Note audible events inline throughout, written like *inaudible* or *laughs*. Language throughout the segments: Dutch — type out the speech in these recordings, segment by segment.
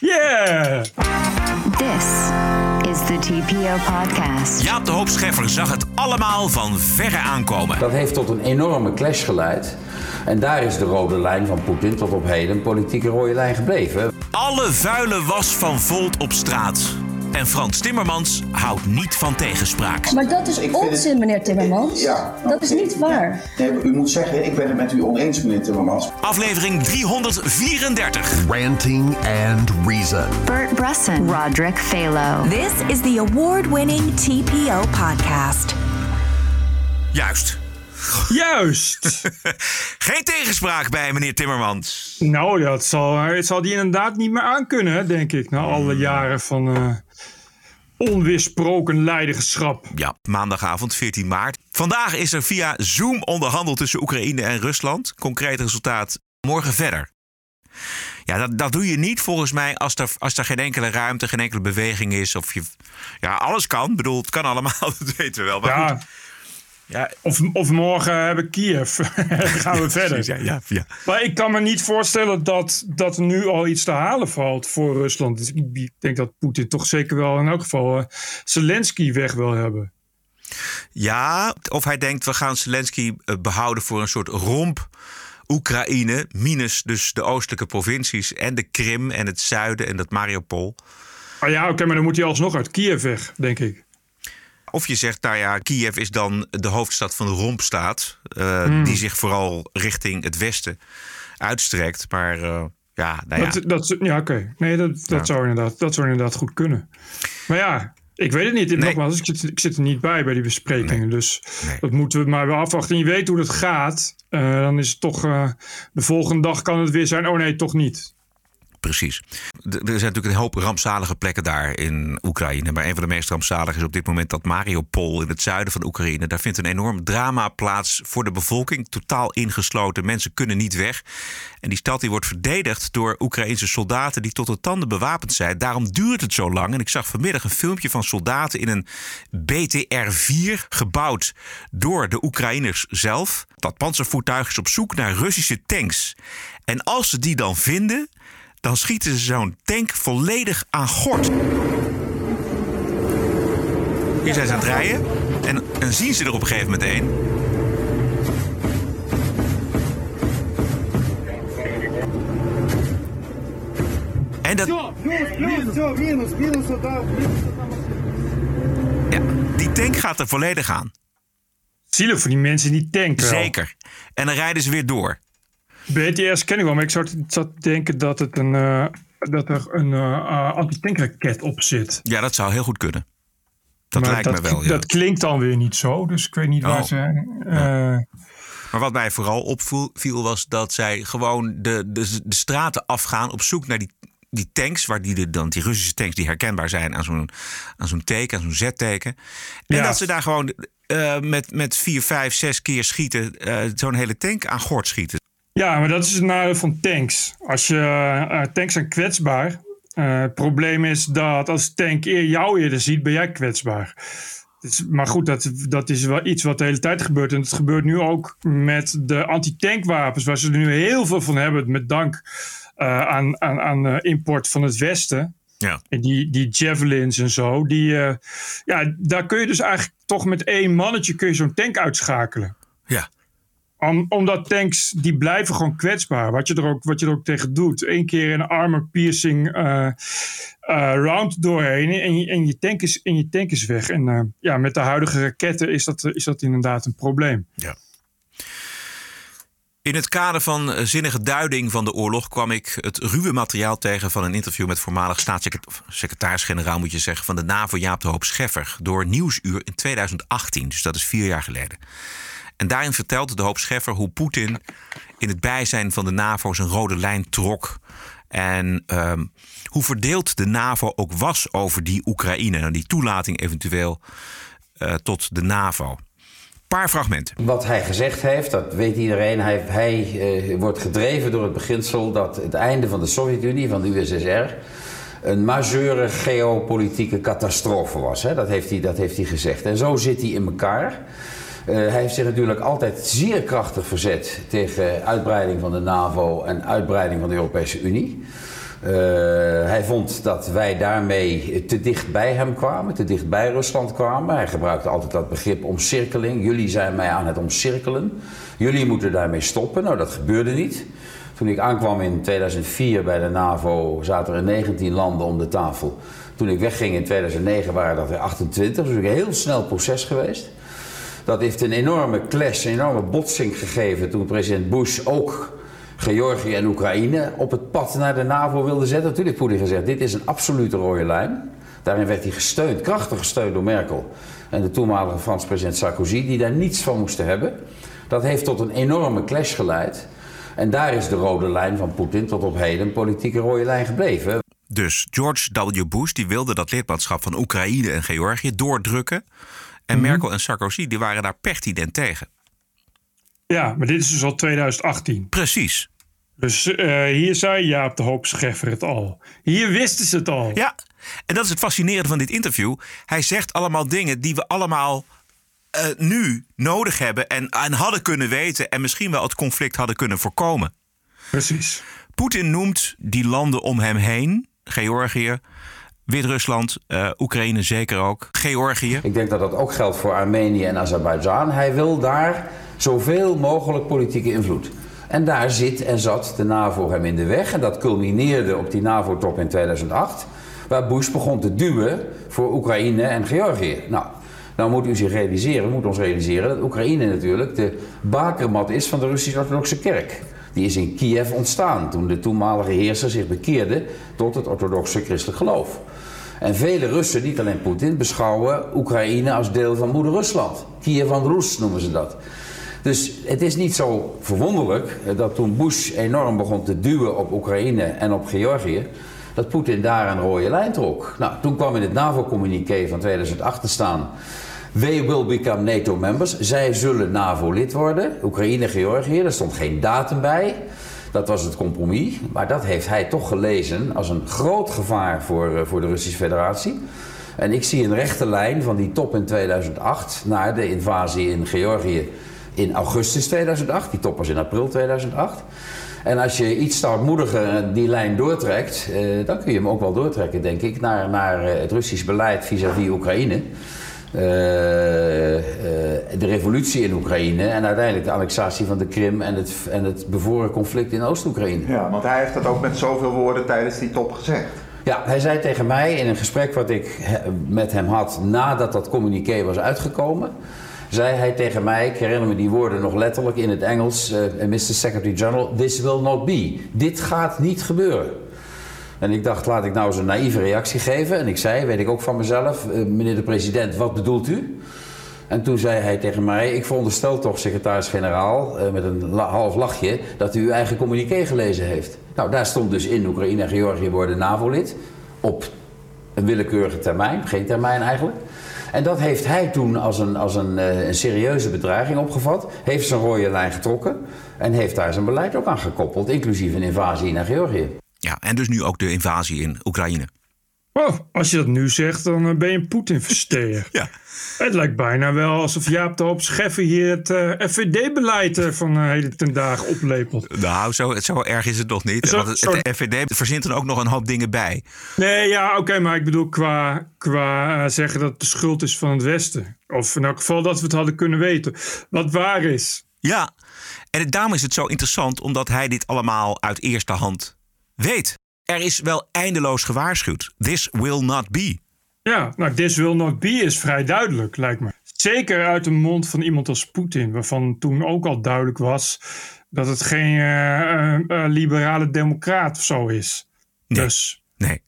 Yeah! This is the TPO podcast. Jaap de Hoop Scheffer zag het allemaal van verre aankomen. Dat heeft tot een enorme clash geleid. En daar is de rode lijn van Poetin tot op heden een politieke rode lijn gebleven. Alle vuile was van Volt op straat. En Frans Timmermans houdt niet van tegenspraak. Maar dat is onzin, het- meneer Timmermans. Ja. Dat is niet waar. Nee, u moet zeggen, ik ben het met u oneens, meneer Timmermans. Aflevering 334. Ranting and Reason. Bert Bresson, Roderick Phalo. This is the award winning TPO podcast. Juist. Juist! *laughs* Geen tegenspraak bij meneer Timmermans. nou, dat zal, het zal die inderdaad niet meer aankunnen, denk ik. Na alle jaren van eh onweersproken leiderschap. Ja, maandagavond 14 maart. Vandaag is er via Zoom onderhandeld tussen Oekraïne en Rusland. Concreet resultaat morgen verder. Ja, dat, dat doe je niet volgens mij als er, als er geen enkele ruimte, geen enkele beweging is. Of je, ja, alles kan. Ik bedoel, het kan allemaal, *laughs* dat weten we wel. Maar Ja, goed. Ja, of, of morgen hebben Kiev. *laughs* Dan gaan we verder. ja, ja, ja. Maar ik kan me niet voorstellen dat, dat er nu al iets te halen valt voor Rusland. Dus ik ik denk dat Poetin toch zeker wel in elk geval eh, Zelensky weg wil hebben. Ja, of hij denkt we gaan Zelensky eh, behouden voor een soort romp Oekraïne, minus dus de oostelijke provincies en de Krim en het zuiden en dat Mariupol. Ah ja, oké, maar dan moet hij alsnog uit Kiev weg, denk ik. Of je zegt, nou ja, Kiev is dan de hoofdstad van de rompstaat, eh, die zich vooral richting het westen uitstrekt. Maar eh, ja, nou ja. Dat, dat, ja, oké. Nee, dat, dat, Ja. zou inderdaad, dat zou inderdaad goed kunnen. Maar ja, ik weet het niet. Nee. Nogmaals, ik zit, ik zit er niet bij bij die besprekingen. Dus Nee. dat moeten we maar weer afwachten. En je weet hoe dat gaat. eh, dan is het toch... de volgende dag kan het weer zijn... Oh nee, toch niet. Precies. Er zijn natuurlijk een hoop rampzalige plekken daar in Oekraïne. Maar een van de meest rampzalige is op dit moment dat Mariupol in het zuiden van Oekraïne. Daar vindt een enorm drama plaats voor de bevolking. Totaal ingesloten. Mensen kunnen niet weg. En die stad die wordt verdedigd door Oekraïnse soldaten die tot de tanden bewapend zijn. Daarom duurt het zo lang. En ik zag vanmiddag een filmpje van soldaten in een BTR-4 gebouwd door de Oekraïners zelf. Dat panzervoertuig is op zoek naar Russische tanks. En als ze die dan vinden, dan schieten ze zo'n tank volledig aan gort. Hier zijn ze aan het rijden en, en zien ze er op een gegeven moment een. En dat, ja, die tank gaat er volledig aan. Zielig voor die mensen die tank wel. Zeker. En dan rijden ze weer door. BTS ken ik wel, maar ik zou zat te denken dat, het een, eh, dat er een eh, antitankraket op zit. Ja, dat zou heel goed kunnen. Dat Maar lijkt me wel. Ja. Dat klinkt dan weer niet zo, dus ik weet niet waar Oh. ze... eh, Maar wat mij vooral opviel was dat zij gewoon de, de, de straten afgaan op zoek naar die, die tanks, waar die, de, dan, die Russische tanks die herkenbaar zijn aan zo'n, aan zo'n teken, aan zo'n Z-teken. En Ja. dat ze daar gewoon met, met vier, vijf, zes keer schieten, zo'n hele tank aan gort schieten. Ja, maar dat is het nadeel van tanks. Als je eh, tanks zijn kwetsbaar. Eh, het probleem is dat als tank eer jou eerder ziet, ben jij kwetsbaar. Dus, maar goed, dat, dat is wel iets wat de hele tijd gebeurt. En het gebeurt nu ook met de antitankwapens, waar ze er nu heel veel van hebben. Met dank eh, aan, aan, aan eh, import van het Westen. Ja. En die, die javelins en zo. Die, eh, ja, daar kun je dus eigenlijk toch met één mannetje kun je zo'n tank uitschakelen. Ja. Om, omdat tanks, die blijven gewoon kwetsbaar. Wat je er ook, wat je er ook tegen doet. Eén keer een armor piercing eh, eh, round doorheen en je, en, je tank is, en je tank is weg. En eh, ja, met de huidige raketten is dat, is dat inderdaad een probleem. Ja. In het kader van zinnige duiding van de oorlog kwam ik het ruwe materiaal tegen van een interview met voormalig staatssecretaris-generaal, moet je zeggen, van de NAVO Jaap de Hoop Scheffer door Nieuwsuur in 2018. Dus dat is vier jaar geleden. En daarin vertelde de Hoop Scheffer hoe Poetin in het bijzijn van de NAVO zijn rode lijn trok. En ehm, hoe verdeeld de NAVO ook was over die Oekraïne en die toelating eventueel eh, tot de NAVO. Paar fragmenten. Wat hij gezegd heeft, dat weet iedereen. Hij, hij eh, wordt gedreven door het beginsel dat het einde van de Sovjet-Unie, van de USSR, een majeure geopolitieke catastrofe was. Hè? Dat, heeft hij, dat heeft hij gezegd. En zo zit hij in elkaar. Eh, hij heeft zich natuurlijk altijd zeer krachtig verzet tegen uitbreiding van de NAVO en uitbreiding van de Europese Unie. Uh, hij vond dat wij daarmee te dicht bij hem kwamen, te dicht bij Rusland kwamen. Hij gebruikte altijd dat begrip omcirkeling. Jullie zijn mij aan het omcirkelen. Jullie moeten daarmee stoppen. Nou, dat gebeurde niet. Toen ik aankwam in 2004 bij de NAVO zaten er 19 landen om de tafel. Toen ik wegging in 2009 waren dat er 28. Dus een heel snel proces geweest. Dat heeft een enorme clash, een enorme botsing gegeven toen president Bush ook Georgië en Oekraïne op het pad naar de NAVO wilde zetten. Natuurlijk Poetin gezegd, dit is een absolute rode lijn. Daarin werd hij gesteund, krachtig gesteund door Merkel en de toenmalige Franse president Sarkozy, die daar niets van moesten hebben. Dat heeft tot een enorme clash geleid. En daar is de rode lijn van Poetin tot op heden politieke rode lijn gebleven. Dus George W. Bush die wilde dat lidmaatschap van Oekraïne en Georgië doordrukken. En mhm. Merkel en Sarkozy die waren daar pertinent tegen. Ja, maar dit is dus al 2018. Precies. Dus uh, hier zei Jaap de Hoop Scheffer het al. Hier wisten ze het al. Ja, en dat is het fascinerende van dit interview. Hij zegt allemaal dingen die we allemaal uh, nu nodig hebben en, en hadden kunnen weten... en misschien wel het conflict hadden kunnen voorkomen. Precies. Poetin noemt die landen om hem heen, Georgië, Wit-Rusland, uh, Oekraïne zeker ook, Georgië. Ik denk dat dat ook geldt voor Armenië en Azerbeidzjan. Hij wil daar zoveel mogelijk politieke invloed. En daar zit en zat de NAVO hem in de weg. En dat culmineerde op die NAVO-top in 2008, waar Bush begon te duwen voor Oekraïne en Georgië. Nou, nou moet u zich realiseren, moet ons realiseren dat Oekraïne natuurlijk de bakermat is van de Russisch-Orthodoxe Kerk. Die is in Kiev ontstaan toen de toenmalige heerser zich bekeerde tot het orthodoxe christelijk geloof. En vele Russen, niet alleen Poetin, beschouwen Oekraïne als deel van moeder Rusland. Kiev van Rus noemen ze dat. Dus het is niet zo verwonderlijk dat toen Bush enorm begon te duwen op Oekraïne en op Georgië, dat Poetin daar een rode lijn trok. Nou, toen kwam in het NAVO-communiqué van 2008 te staan. They will become NATO members. Zij zullen NAVO-lid worden. Oekraïne, Georgië, daar stond geen datum bij. Dat was het compromis. Maar dat heeft hij toch gelezen als een groot gevaar voor, eh, voor de Russische Federatie. En ik zie een rechte lijn van die top in 2008 naar de invasie in Georgië in augustus 2008. Die top was in april 2008. En als je iets stoutmoediger die lijn doortrekt, eh, dan kun je hem ook wel doortrekken, denk ik, naar, naar eh, het Russisch beleid vis-à-vis Oekraïne. Uh, de revolutie in Oekraïne en uiteindelijk de annexatie van de Krim en het, en het bevoren conflict in Oost-Oekraïne. Ja, want hij heeft dat ook met zoveel woorden tijdens die top gezegd. Ja, hij zei tegen mij in een gesprek wat ik met hem had nadat dat communiqué was uitgekomen zei hij tegen mij, ik herinner me die woorden nog letterlijk in het Engels, uh, eh, Mr. Secretary General, this will not be. Dit gaat niet gebeuren. En ik dacht, laat ik nou eens een naïeve reactie geven. En ik zei, weet ik ook van mezelf, uh, meneer de president, wat bedoelt u? En toen zei hij tegen mij, ik veronderstel toch, secretaris-generaal, uh, met een half lachje, dat u uw eigen communiqué gelezen heeft. Nou, daar stond dus in, Oekraïne en Georgië worden NAVO-lid. Op een willekeurige termijn, geen termijn eigenlijk. En dat heeft hij toen als een, als een, eh, een serieuze bedreiging opgevat. Heeft zijn rode lijn getrokken. En heeft daar zijn beleid ook aan gekoppeld. Inclusief een invasie naar Georgië. Ja, en dus nu ook de invasie in Oekraïne. Oh, als je dat nu zegt, dan eh, ben je een Poetin-versteer. *laughs* ja. Het lijkt bijna wel alsof Jaap de Hoop Scheffer hier het uh, eh, FVD-beleid van de hele ten dagen oplepelt. Nou, zo, zo erg is het nog niet. Want het, FVD verzint er ook nog een hoop dingen bij. Nee, ja, oké, maar ik bedoel qua, qua zeggen dat het de schuld is van het Westen. Of in elk geval dat we het hadden kunnen weten. Wat waar is. Ja, en daarom is het zo interessant omdat hij dit allemaal uit eerste hand weet. Er is wel eindeloos gewaarschuwd. This will not be. Ja, nou, this will not be is vrij duidelijk, lijkt me. Zeker uit de mond van iemand als Poetin, waarvan toen ook al duidelijk was dat het geen uh, uh, liberale democraat of zo is. Nee. Dus. Nee.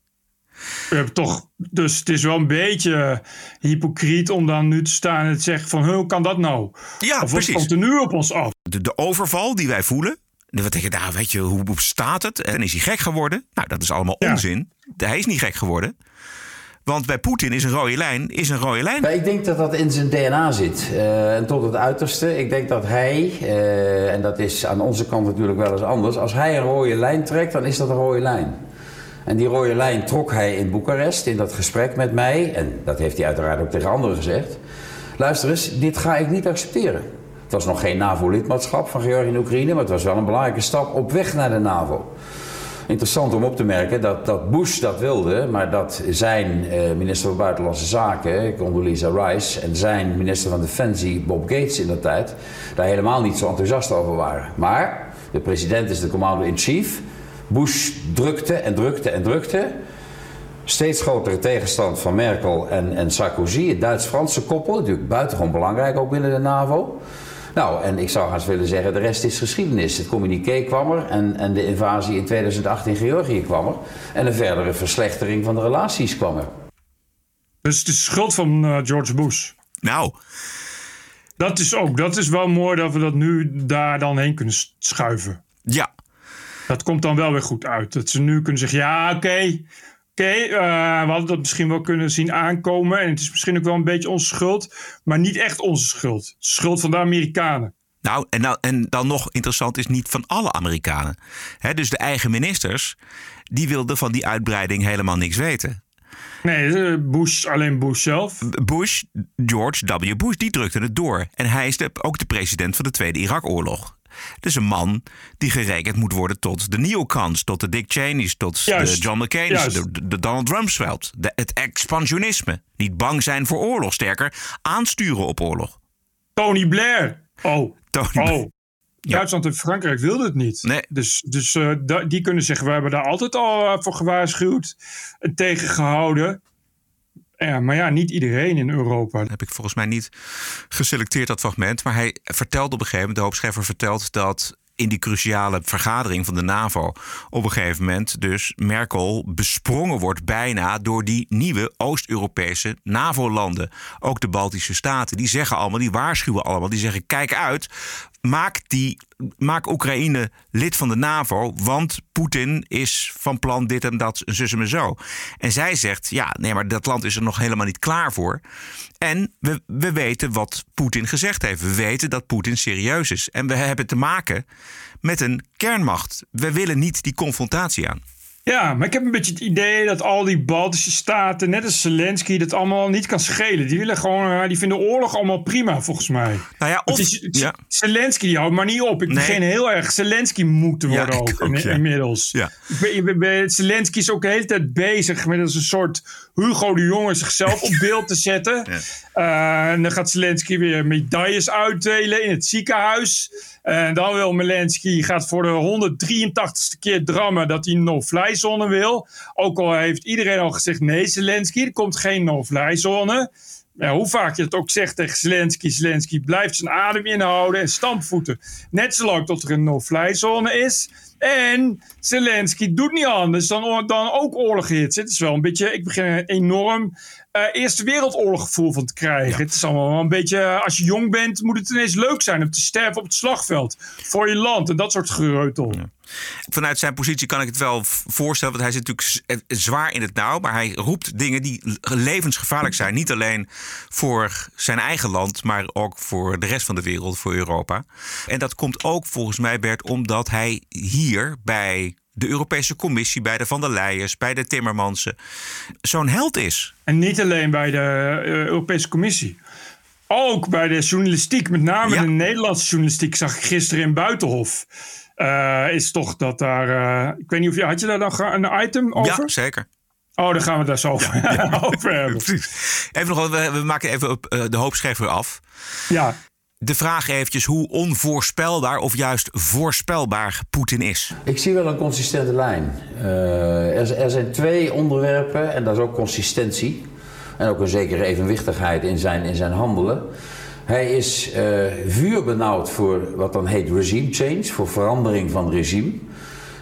We hebben toch, dus het is wel een beetje hypocriet om dan nu te staan en te zeggen van hoe kan dat nou? Ja, of wat precies. komt er nu op ons af? De, de overval die wij voelen, wat denk je, nou, weet je, hoe, hoe staat het? En is hij gek geworden? Nou, dat is allemaal onzin. Hij is niet gek geworden. Want bij Poetin is een rode lijn is een rode lijn. ik denk dat dat in zijn DNA zit. Uh, en tot het uiterste. Ik denk dat hij, uh, en dat is aan onze kant natuurlijk wel eens anders. Als hij een rode lijn trekt, dan is dat een rode lijn. En die rode lijn trok hij in Boekarest in dat gesprek met mij. En dat heeft hij uiteraard ook tegen anderen gezegd. Luister eens, dit ga ik niet accepteren. Het was nog geen NAVO-lidmaatschap van Georgië en Oekraïne, maar het was wel een belangrijke stap op weg naar de NAVO. Interessant om op te merken dat, dat Bush dat wilde, maar dat zijn eh, minister van Buitenlandse Zaken, Condoleezza Rice, en zijn minister van Defensie, Bob Gates in de tijd, daar helemaal niet zo enthousiast over waren. Maar de president is de commander-in-chief. Bush drukte en drukte en drukte. Steeds grotere tegenstand van Merkel en, en Sarkozy, het Duits-Franse koppel, natuurlijk buitengewoon belangrijk ook binnen de NAVO. Nou, en ik zou haast willen zeggen, de rest is geschiedenis. Het communiqué kwam er en, en de invasie in 2008 in Georgië kwam er. En een verdere verslechtering van de relaties kwam er. Dus het is schuld van uh, George Bush. Nou. Dat is ook, dat is wel mooi dat we dat nu daar dan heen kunnen schuiven. Ja. Dat komt dan wel weer goed uit. Dat ze nu kunnen zeggen, ja oké, okay, Oké, okay, uh, we hadden dat misschien wel kunnen zien aankomen. En het is misschien ook wel een beetje onze schuld. Maar niet echt onze schuld. Schuld van de Amerikanen. Nou, en, nou, en dan nog interessant is niet van alle Amerikanen. He, dus de eigen ministers, die wilden van die uitbreiding helemaal niks weten. Nee, Bush, alleen Bush zelf. Bush, George W. Bush, die drukte het door. En hij is de, ook de president van de Tweede Irak-oorlog. Is een man die gerekend moet worden tot de neocons, tot de Dick Cheney's, tot Juist. de John McCain's, de, de, Donald Rumsfeld. De, het expansionisme. Niet bang zijn voor oorlog, sterker aansturen op oorlog. Tony Blair. Oh. Tony oh. Duitsland en Frankrijk wilden het niet. Nee. Dus, dus uh, die kunnen zeggen, we hebben daar altijd al voor gewaarschuwd en tegengehouden. Ja, maar ja, niet iedereen in Europa. Heb ik volgens mij niet geselecteerd, dat fragment. Maar hij vertelde op een gegeven moment, de hoopschrijver vertelt dat in die cruciale vergadering van de NAVO op een gegeven moment dus Merkel besprongen wordt bijna door die nieuwe Oost-Europese NAVO-landen. Ook de Baltische Staten. Die zeggen allemaal, die waarschuwen allemaal, die zeggen kijk uit, maak, die, maak Oekraïne lid van de NAVO, want Poetin is van plan dit en dat, en zus en zo. En zij zegt, ja, nee, maar dat land is er nog helemaal niet klaar voor. En we, we weten wat Poetin gezegd heeft. We weten dat Poetin serieus is. En we hebben te maken met een kernmacht. We willen niet die confrontatie aan. Ja, maar ik heb een beetje het idee dat al die Baltische staten, net als Zelensky, dat allemaal niet kan schelen. Die willen gewoon, die vinden oorlog allemaal prima, volgens mij. Nou ja, of, is, ja. Zelensky die houdt maar niet op. Ik Nee. begin heel erg Zelensky moe te worden Ja, ook, ik ook, in- ja. inmiddels. Ja. Ik ben, ik ben- ben- Zelensky is ook de hele tijd bezig met als een soort Hugo de Jonge zichzelf op beeld te zetten. *laughs* Eh, en dan gaat Zelensky weer medailles uitdelen in het ziekenhuis. En dan wil Zelensky gaat voor de 183ste keer drammen dat hij een no-fly zone wil. Ook al heeft iedereen al gezegd nee Zelensky, er komt geen no-fly zone. Ja, hoe vaak je het ook zegt tegen Zelensky, Zelensky blijft zijn adem inhouden en stampvoeten. Net zolang tot er een no-fly zone is. En Zelensky doet niet anders dan, dan ook oorloghits. Het is wel een beetje, ik begin enorm eh, Eerste Wereldoorlog gevoel van te krijgen. Het is allemaal wel een beetje, eh, als je jong bent, moet het ineens leuk zijn om te sterven op het slagveld. Voor je land en dat soort gereutel. Vanuit zijn positie kan ik het wel voorstellen. Want hij zit natuurlijk z- zwaar in het nauw. Maar hij roept dingen die levensgevaarlijk zijn. Niet alleen voor zijn eigen land. Maar ook voor de rest van de wereld. Voor Europa. En dat komt ook volgens mij Bert. Omdat hij hier bij de Europese Commissie. Bij de Van der Leyens. Bij de Timmermansen. Zo'n held is. En niet alleen bij de eh, Europese Commissie. Ook bij de journalistiek, met name Ja. de Nederlandse journalistiek, zag ik gisteren in Buitenhof. Eh, is toch dat daar. eh, ik weet niet of je. Had je daar nog een item over? Ja, zeker. Oh, dan gaan we daar zo over, over *laughs* hebben. Precies. Even nog, we, we maken even op uh, de hoopschrijver af. Ja, De vraag eventjes hoe onvoorspelbaar of juist voorspelbaar Poetin is. Ik zie wel een consistente lijn. Eh, er, zijn twee onderwerpen, en dat is ook consistentie. En ook een zekere evenwichtigheid in zijn, in zijn handelen. Hij is eh vuurbenauwd voor wat dan heet regime change, voor verandering van regime.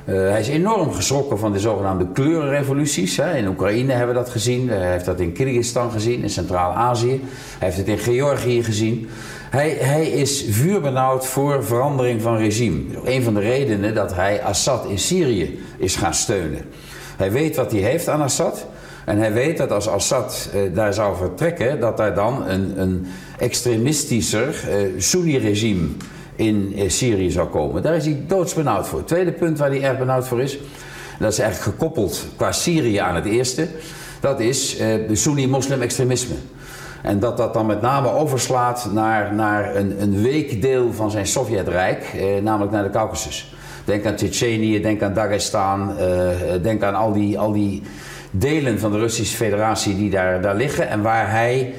Eh, hij is enorm geschrokken van de zogenaamde kleurenrevoluties. Hè. In Oekraïne hebben we dat gezien. Hij heeft dat in Kyrgyzstan gezien, in Centraal-Azië. Hij heeft het in Georgië gezien. Hij, hij is vuurbenauwd voor verandering van regime. Een van de redenen dat hij Assad in Syrië is gaan steunen. Hij weet wat hij heeft aan Assad. En hij weet dat als Assad eh, daar zou vertrekken, dat daar dan een, een extremistischer eh, Sunni-regime in eh, Syrië zou komen. Daar is hij doodsbenauwd voor. Het tweede punt waar hij erg benauwd voor is, en dat is eigenlijk gekoppeld qua Syrië aan het eerste, dat is eh, de Sunni-moslim-extremisme. En dat dat dan met name overslaat naar, naar een, een week deel van zijn Sovjetrijk, eh, namelijk naar de Caucasus. Denk aan Tsjetsjenië, denk aan Dagestan, eh, denk aan al die, al die delen van de Russische Federatie die daar, daar liggen en waar hij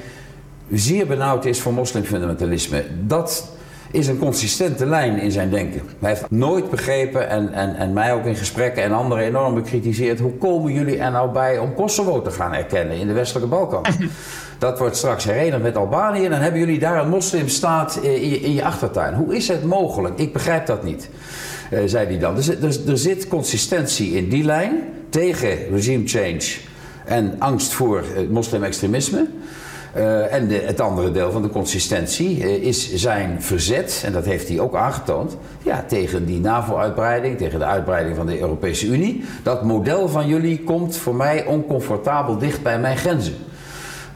zeer benauwd is voor moslimfundamentalisme. Dat is een consistente lijn in zijn denken. Hij heeft nooit begrepen, en, en, en mij ook in gesprekken en anderen enorm bekritiseerd, hoe komen jullie er nou bij om Kosovo te gaan erkennen in de westelijke Balkan? *laughs* Dat wordt straks herenigd met Albanië. Dan hebben jullie daar een moslimstaat in je, in je achtertuin. Hoe is het mogelijk? Ik begrijp dat niet, uh, zei hij dan. Dus er, er zit consistentie in die lijn tegen regime change en angst voor uh, moslimextremisme. Uh, en het andere deel van de consistentie uh, is zijn verzet, en dat heeft hij ook aangetoond, ja, tegen die NAVO-uitbreiding, tegen de uitbreiding van de Europese Unie. Dat model van jullie komt voor mij oncomfortabel dicht bij mijn grenzen.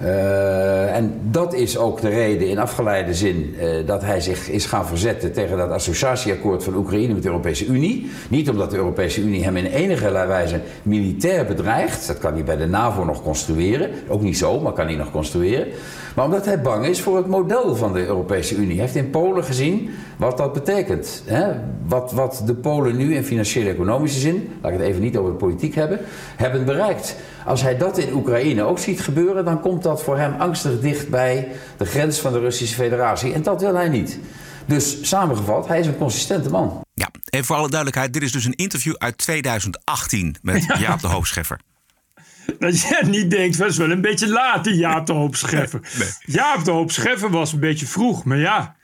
Uh, en dat is ook de reden in afgeleide zin uh, dat hij zich is gaan verzetten tegen dat associatieakkoord van Oekraïne met de Europese Unie. Niet omdat de Europese Unie hem in enige wijze militair bedreigt. Dat kan hij bij de NAVO nog construeren. Ook niet zo, maar kan hij nog construeren. Maar omdat hij bang is voor het model van de Europese Unie. Hij heeft in Polen gezien wat dat betekent. Hè? Wat, wat de Polen nu in financiële-economische zin, laat ik het even niet over de politiek hebben, hebben bereikt. Als hij dat in Oekraïne ook ziet gebeuren, dan komt dat voor hem angstig dicht bij de grens van de Russische Federatie. En dat wil hij niet. Dus samengevat, hij is een consistente man. Ja, en voor alle duidelijkheid, dit is dus een interview uit 2018 met ja. Jaap de Hoofdscheffer. *laughs* Dat je niet denkt, dat is wel een beetje laat, die Jaap de Hoop Scheffer. *laughs* nee. Jaap de Hoop Scheffer was een beetje vroeg, maar ja,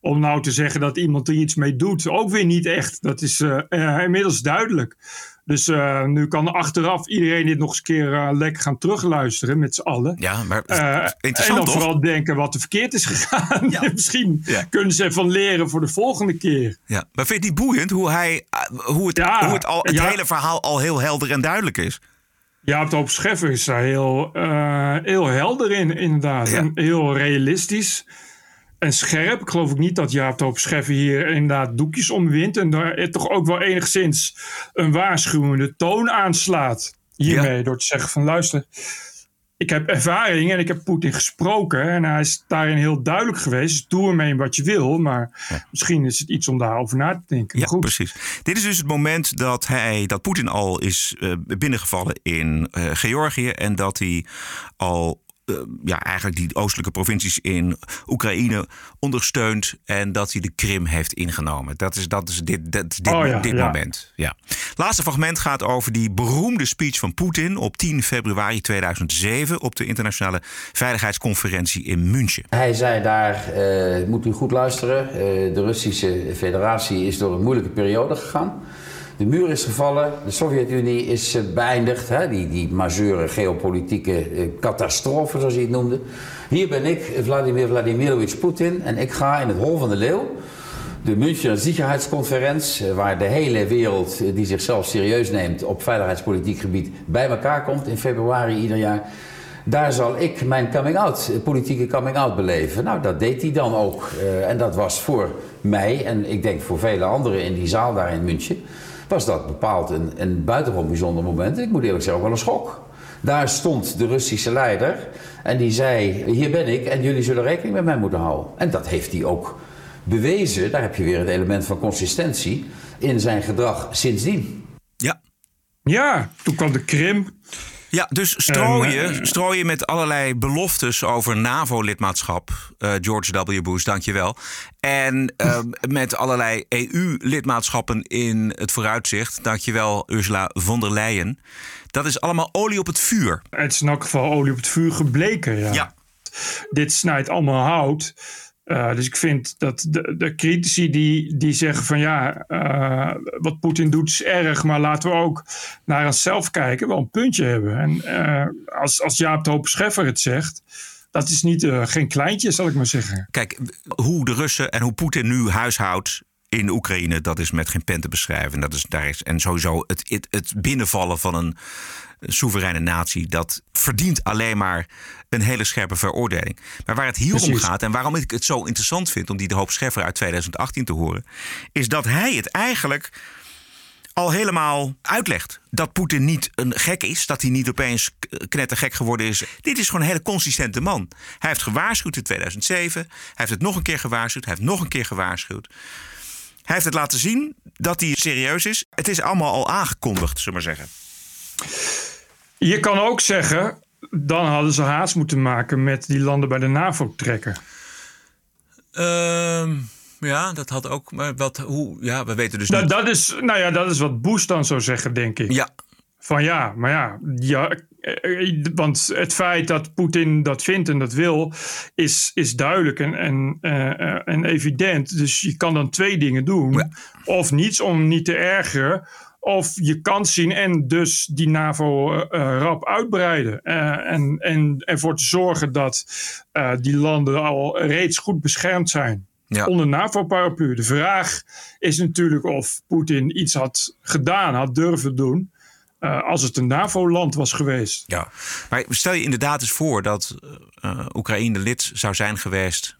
om nou te zeggen dat iemand er iets mee doet, ook weer niet echt. Dat is uh, uh, inmiddels duidelijk. Dus uh, nu kan achteraf iedereen dit nog eens een keer lekker gaan terugluisteren met z'n allen. Ja, maar En dan toch? vooral denken wat er verkeerd is gegaan. Ja. *laughs* Misschien ja. kunnen ze ervan leren voor de volgende keer. Ja, maar vind je het niet boeiend hoe, hij, hoe het, ja, hoe het, al, het hele verhaal al heel helder en duidelijk is? Jaap de Hoop Scheffer is daar heel, uh, heel helder in, inderdaad. Ja. En heel realistisch en scherp. Ik geloof ook niet dat Jaap de Hoop Scheffer hier inderdaad doekjes omwint. En daar toch ook wel enigszins een waarschuwende toon aanslaat hiermee. Ja. Door te zeggen van luister, ik heb ervaring en ik heb Poetin gesproken. En hij is daarin heel duidelijk geweest. Doe ermee wat je wil. Maar ja. misschien is het iets om daarover na te denken. Ja, Goed. precies. Dit is dus het moment dat, hij, dat Poetin al is uh, binnengevallen in uh, Georgië. En dat hij al uh, ja, eigenlijk die oostelijke provincies in Oekraïne ondersteunt. En dat hij de Krim heeft ingenomen. Dat is, dat is dit, dat is dit, oh ja, dit ja. moment. Ja. Laatste fragment gaat over die beroemde speech van Poetin op 10 februari 2007 op de internationale veiligheidsconferentie in München. Hij zei daar, uh, moet u goed luisteren, uh, de Russische federatie is door een moeilijke periode gegaan. De muur is gevallen, de Sovjet-Unie is beëindigd, hè? Die, die majeure geopolitieke catastrofe, zoals hij het noemde. Hier ben ik, Vladimir Vladimirovich Poetin, en ik ga in het Hol van de Leeuw, de Münchener Sicherheidsconferentie, waar de hele wereld die zichzelf serieus neemt op veiligheidspolitiek gebied bij elkaar komt in februari ieder jaar. Daar zal ik mijn coming-out, politieke coming-out beleven. Nou, dat deed hij dan ook. En dat was voor mij en ik denk voor vele anderen in die zaal daar in München was dat bepaald een, een buitengewoon bijzonder moment. Ik moet eerlijk zeggen, ook wel een schok. Daar stond de Russische leider en die zei: Hier ben ik en jullie zullen rekening met mij moeten houden. En dat heeft hij ook bewezen. Daar heb je weer het element van consistentie in zijn gedrag sindsdien. Ja. Ja, toen kwam de Krim. Ja, dus strooien, uh, strooien met allerlei beloftes over NAVO-lidmaatschap. Uh, George W. Bush, dankjewel. En uh, *laughs* met allerlei EU-lidmaatschappen in het vooruitzicht. Dankjewel, Ursula von der Leyen. Dat is allemaal olie op het vuur. Het is in elk geval olie op het vuur gebleken, ja. ja. Dit snijdt allemaal hout. Uh, dus ik vind dat de, de critici die, die zeggen van ja, uh, wat Poetin doet is erg, maar laten we ook naar onszelf kijken, wel een puntje hebben. En uh, als, als Jaap de Hoop Scheffer het zegt, dat is niet, geen kleintje, zal ik maar zeggen. Kijk, hoe de Russen en hoe Poetin nu huishoudt in Oekraïne, dat is met geen pen te beschrijven. Dat is, daar is, en sowieso het, het binnenvallen van een soevereine natie, dat verdient alleen maar een hele scherpe veroordeling. Maar waar het hier Precies. om gaat en waarom ik het zo interessant vind om die de hoop Scheffer uit 2018 te horen, is dat hij het eigenlijk al helemaal uitlegt. Dat Poetin niet een gek is, dat hij niet opeens knettergek geworden is. Dit is gewoon een hele consistente man. Hij heeft gewaarschuwd in 2007, hij heeft het nog een keer gewaarschuwd, hij heeft nog een keer gewaarschuwd. Hij heeft het laten zien dat hij serieus is. Het is allemaal al aangekondigd, zullen we maar zeggen. Je kan ook zeggen, dan hadden ze haast moeten maken met die landen bij de NAVO trekken. Ehm, ja, dat had ook. Maar wat, hoe, ja, we weten dus Dat, niet. dat, is, nou ja, dat is wat Bush dan zou zeggen, denk ik. Ja, Van ja, maar ja, ja eh, eh, want het feit dat Poetin dat vindt en dat wil, is, is duidelijk en, en, eh, en evident. Dus je kan dan twee dingen doen. Ja. Of niets om niet te ergeren. Of je kans zien en dus die NAVO eh, eh, rap uitbreiden. Eh, en, en ervoor te zorgen dat die landen al reeds goed beschermd zijn ja. onder NAVO-paraplu. De vraag is natuurlijk of Poetin iets had gedaan, had durven doen. als het een NAVO-land was geweest. ja. Maar stel je inderdaad eens voor dat Oekraïne lid zou zijn geweest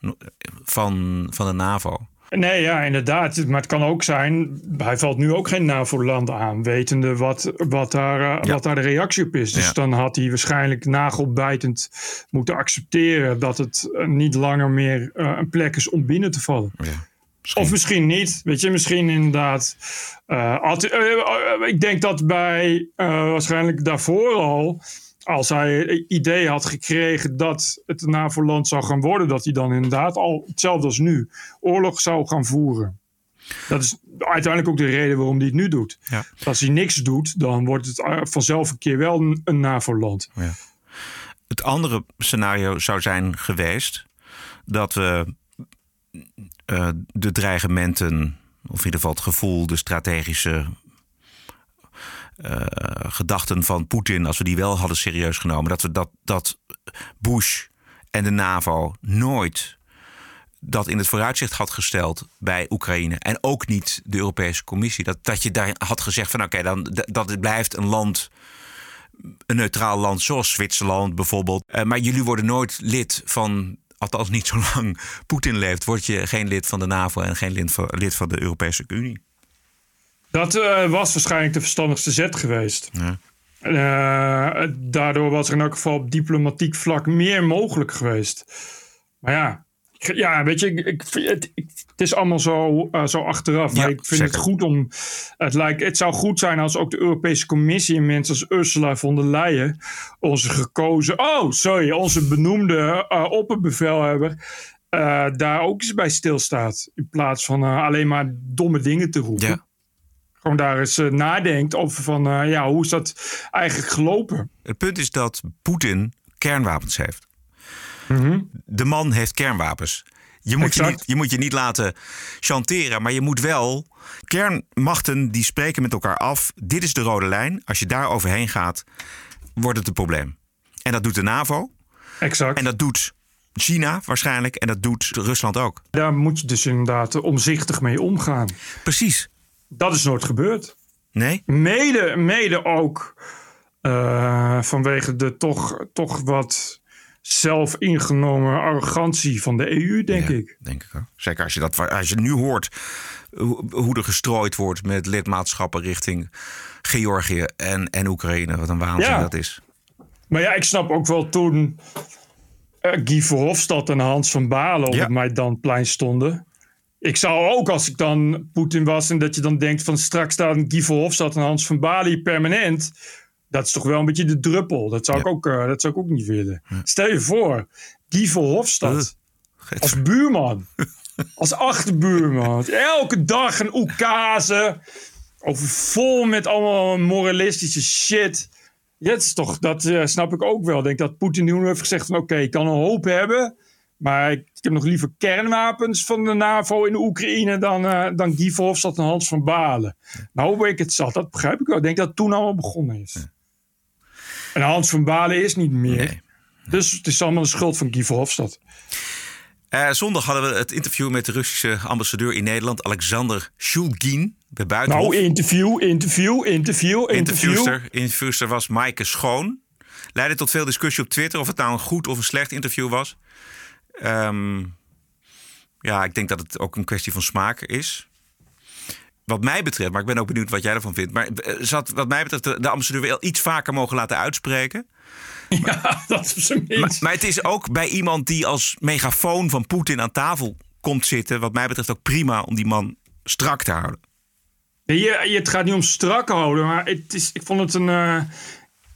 van, van de NAVO. Nee, ja, inderdaad. Maar het kan ook zijn. Hij valt nu ook geen NAVO-land aan, wetende wat, wat, daar, eh, Ja. wat daar de reactie op is. Dus Ja. dan had hij waarschijnlijk nagelbijtend moeten accepteren dat het eh, niet langer meer eh, een plek is om binnen te vallen. Ja. Of misschien niet. Weet je, misschien inderdaad. ik denk dat bij waarschijnlijk daarvoor al. Als hij een idee had gekregen dat het een NAVO-land zou gaan worden, dat hij dan inderdaad al hetzelfde als nu oorlog zou gaan voeren. Dat is uiteindelijk ook de reden waarom hij het nu doet. Ja. Als hij niks doet, dan wordt het eh, vanzelf een keer wel een, een NAVO-land. Het andere scenario zou zijn geweest dat we eh, de dreigementen, of in ieder geval het gevoel, de strategische gedachten van Poetin, als we die wel hadden serieus genomen, dat we dat, dat Bush en de NAVO nooit dat in het vooruitzicht had gesteld bij Oekraïne. En ook niet de Europese Commissie. Dat, dat je daar had gezegd van oké, dan dat het blijft een land een neutraal land zoals Zwitserland bijvoorbeeld. Eh, maar jullie worden nooit lid van, althans niet zolang Poetin leeft, word je geen lid van de NAVO en geen lid lid van de Europese Unie. Dat eh, was waarschijnlijk de verstandigste zet geweest. Ja. Eh, daardoor was er in elk geval op diplomatiek vlak meer mogelijk geweest. Maar ja, ja weet je, ik, het, is allemaal zo, eh, zo achteraf. Ja, maar ik vind zeker. het goed om. Het, lijkt, het zou goed zijn als ook de Europese Commissie en mensen als Ursula von der Leyen, onze gekozen. Oh, sorry, onze benoemde uh, opperbevelhebber. daar ook eens bij stilstaat. In plaats van alleen maar domme dingen te roepen Ja. Gewoon daar eens eh, nadenkt over van, eh, ja, hoe is dat eigenlijk gelopen? Het punt is dat Poetin kernwapens heeft. Mhm. De man heeft kernwapens. Je moet je, niet, je moet je niet laten chanteren, maar je moet wel. Kernmachten die spreken met elkaar af. Dit is de rode lijn. Als je daar overheen gaat, wordt het een probleem. En dat doet de NAVO. Exact. En dat doet China waarschijnlijk. En dat doet Rusland ook. Daar moet je dus inderdaad omzichtig mee omgaan. Precies. Dat is nooit gebeurd. Nee? Mede, mede ook eh, vanwege de toch, toch wat zelf ingenomen arrogantie van de EU, denk Ja, ik. Denk ik ook. Zeker als je, dat, als je nu hoort hoe, er gestrooid wordt met lidmaatschappen richting Georgië en, en Oekraïne. Wat een waanzin Ja. dat is. Maar ja, ik snap ook wel toen eh, Guy Verhofstadt en Hans van Balen op Ja. het Maidanplein stonden. Ik zou ook, als ik dan Poetin was en dat je dan denkt van straks staan Guy Verhofstadt en Hans van hier permanent. Dat is toch wel een beetje de druppel. Dat zou, ik, ook, eh, dat zou ik ook niet willen. Stel je voor, Guy Verhofstadt als buurman. *laughs* als achterbuurman. Elke dag een oekase. Over vol met allemaal moralistische shit. Ja, dat is toch, dat eh, snap ik ook wel. Ik denk dat Poetin nu heeft gezegd van oké, ik kan een hoop hebben. Maar ik, ik heb nog liever kernwapens van de NAVO in de Oekraïne dan, eh dan Guy Verhofstadt en Hans van Balen. Nou ben ik het zat, dat begrijp ik wel. Ik denk dat het toen allemaal begonnen is. En Hans van Balen is niet meer. Nee. Dus het is allemaal de schuld van Guy Verhofstadt. Eh, zondag hadden we het interview met de Russische ambassadeur in Nederland, Alexander Shulgin, bij Buitenhof. Nou, interview, interview, interview, interview. Interviewster, interviewster was Maaike Schoon. Leidde tot veel discussie op Twitter of het nou een goed of een slecht interview was. Ehm, ja, ik denk dat het ook een kwestie van smaak is. Wat mij betreft, maar ik ben ook benieuwd wat jij ervan vindt. Maar eh, zat wat mij betreft de, de ambassadeur wel iets vaker mogen laten uitspreken. *laughs* Ja, dat is op zijn Maar, maar het is ook bij iemand die als megafoon van Poetin aan tafel komt zitten. Wat mij betreft ook prima om die man strak te houden. Je, je, het gaat niet om strak houden, maar het is, ik vond het een uh,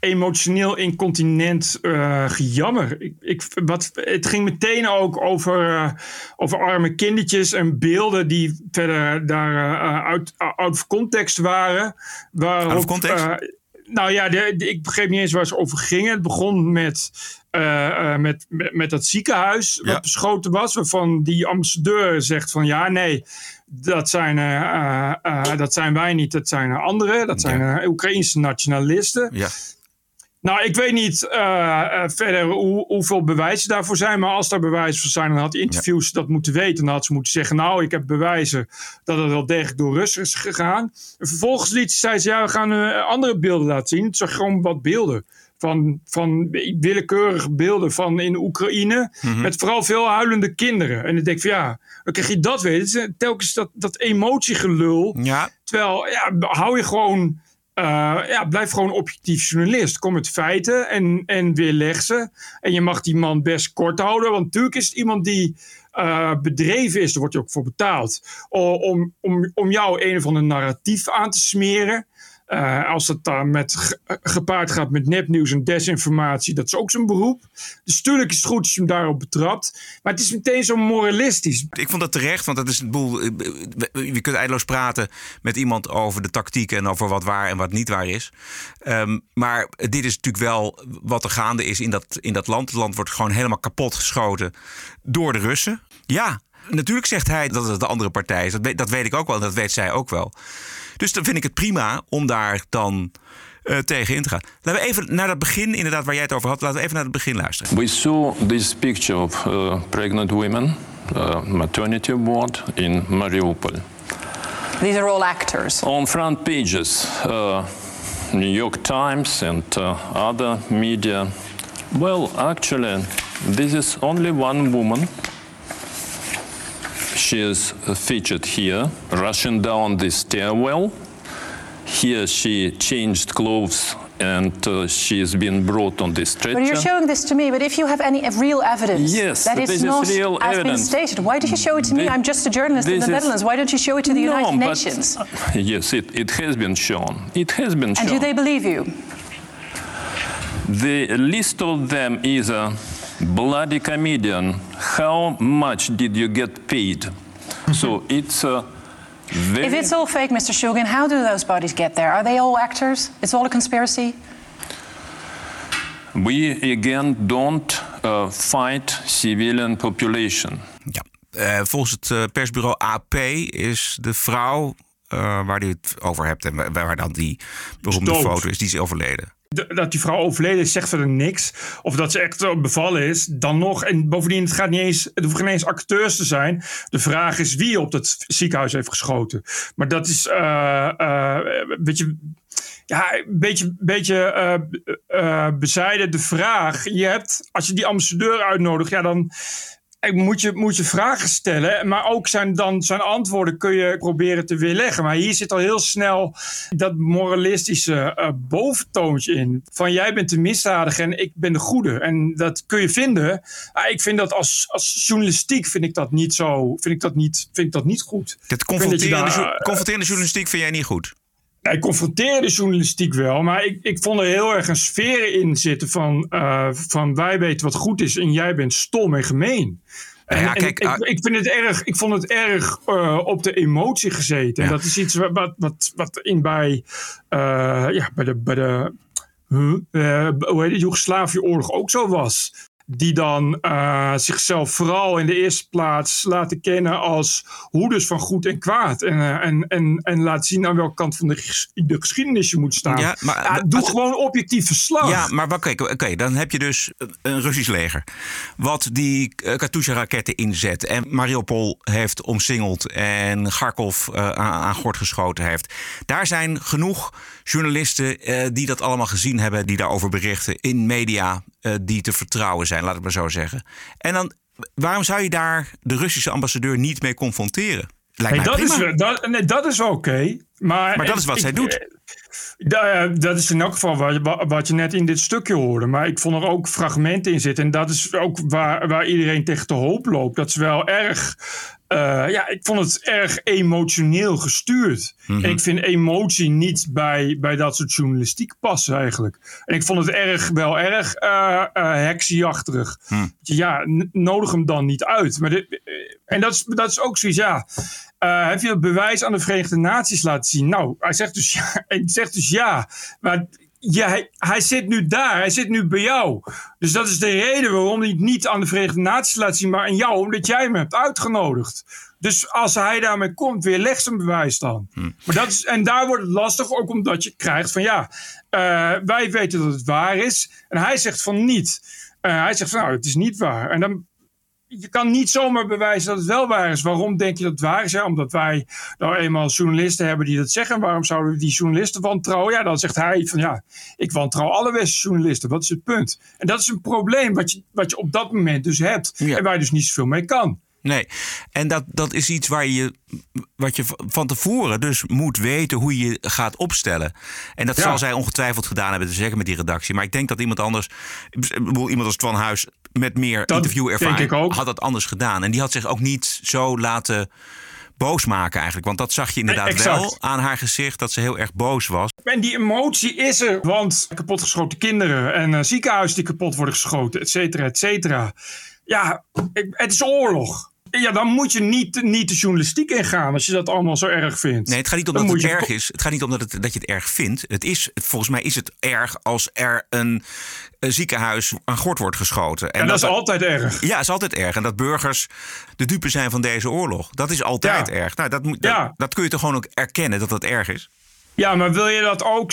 emotioneel incontinent uh, gejammer. Ik, ik, wat, het ging meteen ook over, uh, over arme kindertjes en beelden die verder daar uit, out of context waren. Waarop, out of context? nou ja, de, de, ik begreep niet eens waar ze over gingen. Het begon met, met, met, met, dat ziekenhuis wat beschoten was, waarvan die ambassadeur zegt van ja, nee dat zijn, uh, uh, dat zijn wij niet, dat zijn anderen. Dat zijn ja. Oekraïnse nationalisten. Ja. Nou, ik weet niet verder hoe, hoeveel bewijzen daarvoor zijn. Maar als daar bewijzen voor zijn, dan had interviews ja. dat moeten weten. Dan had ze moeten zeggen, nou, ik heb bewijzen dat het wel degelijk door Russen is gegaan. En vervolgens liet ze, zei ze, ja, we gaan andere beelden laten zien. Het zag gewoon wat beelden van, van willekeurige beelden van in Oekraïne. Mhm. Met vooral veel huilende kinderen. En ik denk van ja, dan krijg je dat is telkens dat, dat emotiegelul. Ja. Terwijl, ja, hou je gewoon... Uh, ja, blijf gewoon objectief journalist. Kom met feiten en, en weerleg ze. En je mag die man best kort houden. Want natuurlijk is het iemand die uh, bedreven is. Daar wordt je ook voor betaald. Om, om, om jou een of ander narratief aan te smeren. Uh, als het dan met ge gepaard gaat met nepnieuws en desinformatie, dat is ook zijn beroep. Dus tuurlijk is het goed als je hem daarop betrapt. Maar het is meteen zo moralistisch. Ik vond dat terecht, want dat is een boel. Je kunt eindeloos praten met iemand over de tactiek en over wat waar en wat niet waar is. Um, maar dit is natuurlijk wel wat er gaande is in dat, in dat land. Het land wordt gewoon helemaal kapot geschoten door de Russen. Ja, natuurlijk zegt hij dat het de andere partij is. Dat weet, dat weet ik ook wel en dat weet zij ook wel. Dus dan vind ik het prima om daar dan uh, tegen in te gaan. Laten we even naar dat begin, inderdaad, waar jij het over had. Laten we even naar het begin luisteren. We saw this picture of uh, pregnant women, uh, maternity ward in Mariupol. These are all actors. On front pages, uh, New York Times and uh, other media. Well, actually, this is only one woman. She is featured here, rushing down the stairwell. Here she changed clothes and uh, she has been brought on this stretcher. But you're showing this to me, but if you have any real evidence yes, that is not is real as evidence. been stated, why did you show it to me? This- I'm just a journalist in the Netherlands. Why don't you show it to the no, United but, Nations? yes, it, it has been shown. It has been And shown. do they believe you? The list of them is a bloody comedian. How much did you get paid? so it's a very. If it's all fake, Mr. Shulgin, how do those bodies get there? Are they all actors? It's all a conspiracy? we again don't uh, fight civilian population. Ja. Eh, volgens het eh, persbureau AP is de vrouw eh, waar je het over hebt en waar- dan die beroemde foto is, die is overleden. Dat die vrouw overleden is, zegt verder niks. Of dat ze echt bevallen is, dan nog. En bovendien, het, gaat niet eens, het hoeven geen eens acteurs te zijn. De vraag is wie op dat ziekenhuis heeft geschoten. Maar dat is beetje... Ja, een beetje, beetje eh, bezijden de vraag. Je hebt, als je die ambassadeur uitnodigt, ja, dan moet je, moet je vragen stellen. Maar ook zijn, dan, zijn antwoorden kun je proberen te weerleggen. Maar hier zit al heel snel dat moralistische eh, boventoontje in. Van jij bent de misdadiger en ik ben de goede. En dat kun je vinden. Ah, ik vind dat als, als journalistiek vind ik dat niet zo. Vind ik dat niet, vind ik dat niet goed. Het dat confronterende, daar, jo- eh, confronterende journalistiek vind jij niet goed. Hij confronteerde journalistiek wel, maar ik, ik vond er heel erg een sfeer in zitten van, eh, van wij weten wat goed is en jij bent stom en gemeen. En, ja, en kijk, ik, ah- ik, vind het erg, ik vond het erg eh, op de emotie gezeten. En Ja. dat is iets wat, wat, wat, wat in bij, eh, ja, bij de, bij de huh, hoe heet het, Joegoslavië-oorlog ook zo was. Die dan eh, zichzelf vooral in de eerste plaats laten kennen als hoeders van goed en kwaad. En, eh, en, en, en laten zien aan welke kant van de, ges- de geschiedenis je moet staan. Ja, maar- Ja, doe als- gewoon objectief verslag. Ja, maar wat- kijk, oké, dan heb je dus een Russisch leger. Wat die eh, Katusha-raketten inzet. En Mariupol heeft omsingeld. En Kharkov aan, aan gort geschoten heeft. Daar zijn genoeg journalisten eh, die dat allemaal gezien hebben. Die daarover berichten in media eh, die te vertrouwen zijn, laat het maar zo zeggen. En dan, waarom zou je daar de Russische ambassadeur niet mee confronteren? Lijkt dat, is, prima. dat, nee, dat is oké. Maar Maar dat is wat ik- zij doet. Da- dat is in elk geval wat, je- wat je net in dit stukje hoorde. Maar ik vond er ook fragmenten in zitten. En dat is ook waar, waar iedereen tegen de hoop loopt. Dat is wel erg. eh, ja, ik vond het erg emotioneel gestuurd. Mhm. En ik vind emotie niet bij, bij dat soort journalistiek passen eigenlijk. En ik vond het erg, wel erg eh eh, heksieachtig. Ja, n- nodig hem dan niet uit. Maar dit- eh, en dat is, dat is ook zoiets, ja. Eh, heb je het bewijs aan de Verenigde Naties laten zien? Nou, hij zegt dus ja. *laughs* Hij zegt dus ja. Maar ja, hij, hij zit nu daar. Hij zit nu bij jou. Dus dat is de reden waarom hij het niet aan de Verenigde Naties laat zien, maar aan jou, omdat jij hem hebt uitgenodigd. Dus als hij daarmee komt, weer leg zijn bewijs dan. Maar dat is, en daar wordt het lastig, ook omdat je krijgt van ja, eh, wij weten dat het waar is. En hij zegt van niet. Eh, hij zegt van nou, het is niet waar. En dan, je kan niet zomaar bewijzen dat het wel waar is. Waarom denk je dat het waar is? Ja, omdat wij nou eenmaal journalisten hebben die dat zeggen. Waarom zouden we die journalisten wantrouwen? Ja, dan zegt hij van ja, ik wantrouw alle westerse journalisten. Wat is het punt? En dat is een probleem wat je, wat je op dat moment dus hebt. En waar je dus niet zoveel mee kan. Nee, en dat, dat is iets waar je, wat je van tevoren dus moet weten hoe je gaat opstellen. En dat Ja. zal zij ongetwijfeld gedaan hebben, zeker met die redactie. Maar ik denk dat iemand anders, iemand als Twan Huis met meer Dat interviewervaring denk ik ook. had dat anders gedaan. En die had zich ook niet zo laten boos maken eigenlijk. Want dat zag je inderdaad exact. wel aan haar gezicht, dat ze heel erg boos was. En die emotie is er, want kapotgeschoten kinderen en uh, ziekenhuizen die kapot worden geschoten, et cetera, et cetera. Ja, het is oorlog. Ja, dan moet je niet, niet de journalistiek ingaan als je dat allemaal zo erg vindt. Nee, het gaat niet om dat het je erg is. Het gaat niet om dat, het, dat je het erg vindt. Het is, volgens mij is het erg als er een, een ziekenhuis aan gort wordt geschoten. En dat is altijd erg. Ja, is altijd erg. En dat burgers de dupe zijn van deze oorlog. Dat is altijd Ja. erg. Nou, dat, dat, Ja. dat kun je toch gewoon ook erkennen dat dat erg is? Ja, maar wil je dat ook,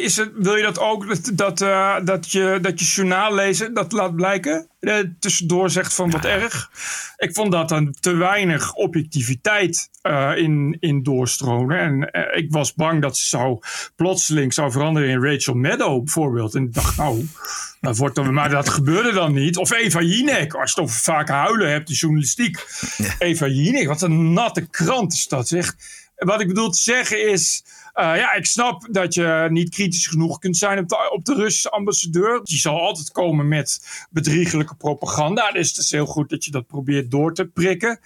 is het, wil je dat, ook dat, dat, eh, dat, je, dat je journaal lezen dat laat blijken? Eh, tussendoor zegt van wat erg. Ik vond dat dan te weinig objectiviteit eh, in, in doorstromen. En eh, ik was bang dat ze zou plotseling zou veranderen in Rachel Maddow bijvoorbeeld. En ik dacht, nou, dat wordt dan, maar dat gebeurde dan niet. Of Eva Jinek, als je het over vaak huilen hebt, de journalistiek. Eva Jinek, wat een natte krant is dat, zeg. Wat ik bedoel te zeggen is. Eh, ja, ik snap dat je niet kritisch genoeg kunt zijn op de, op de Russische ambassadeur. Die zal altijd komen met bedriegelijke propaganda. Dus het is heel goed dat je dat probeert door te prikken.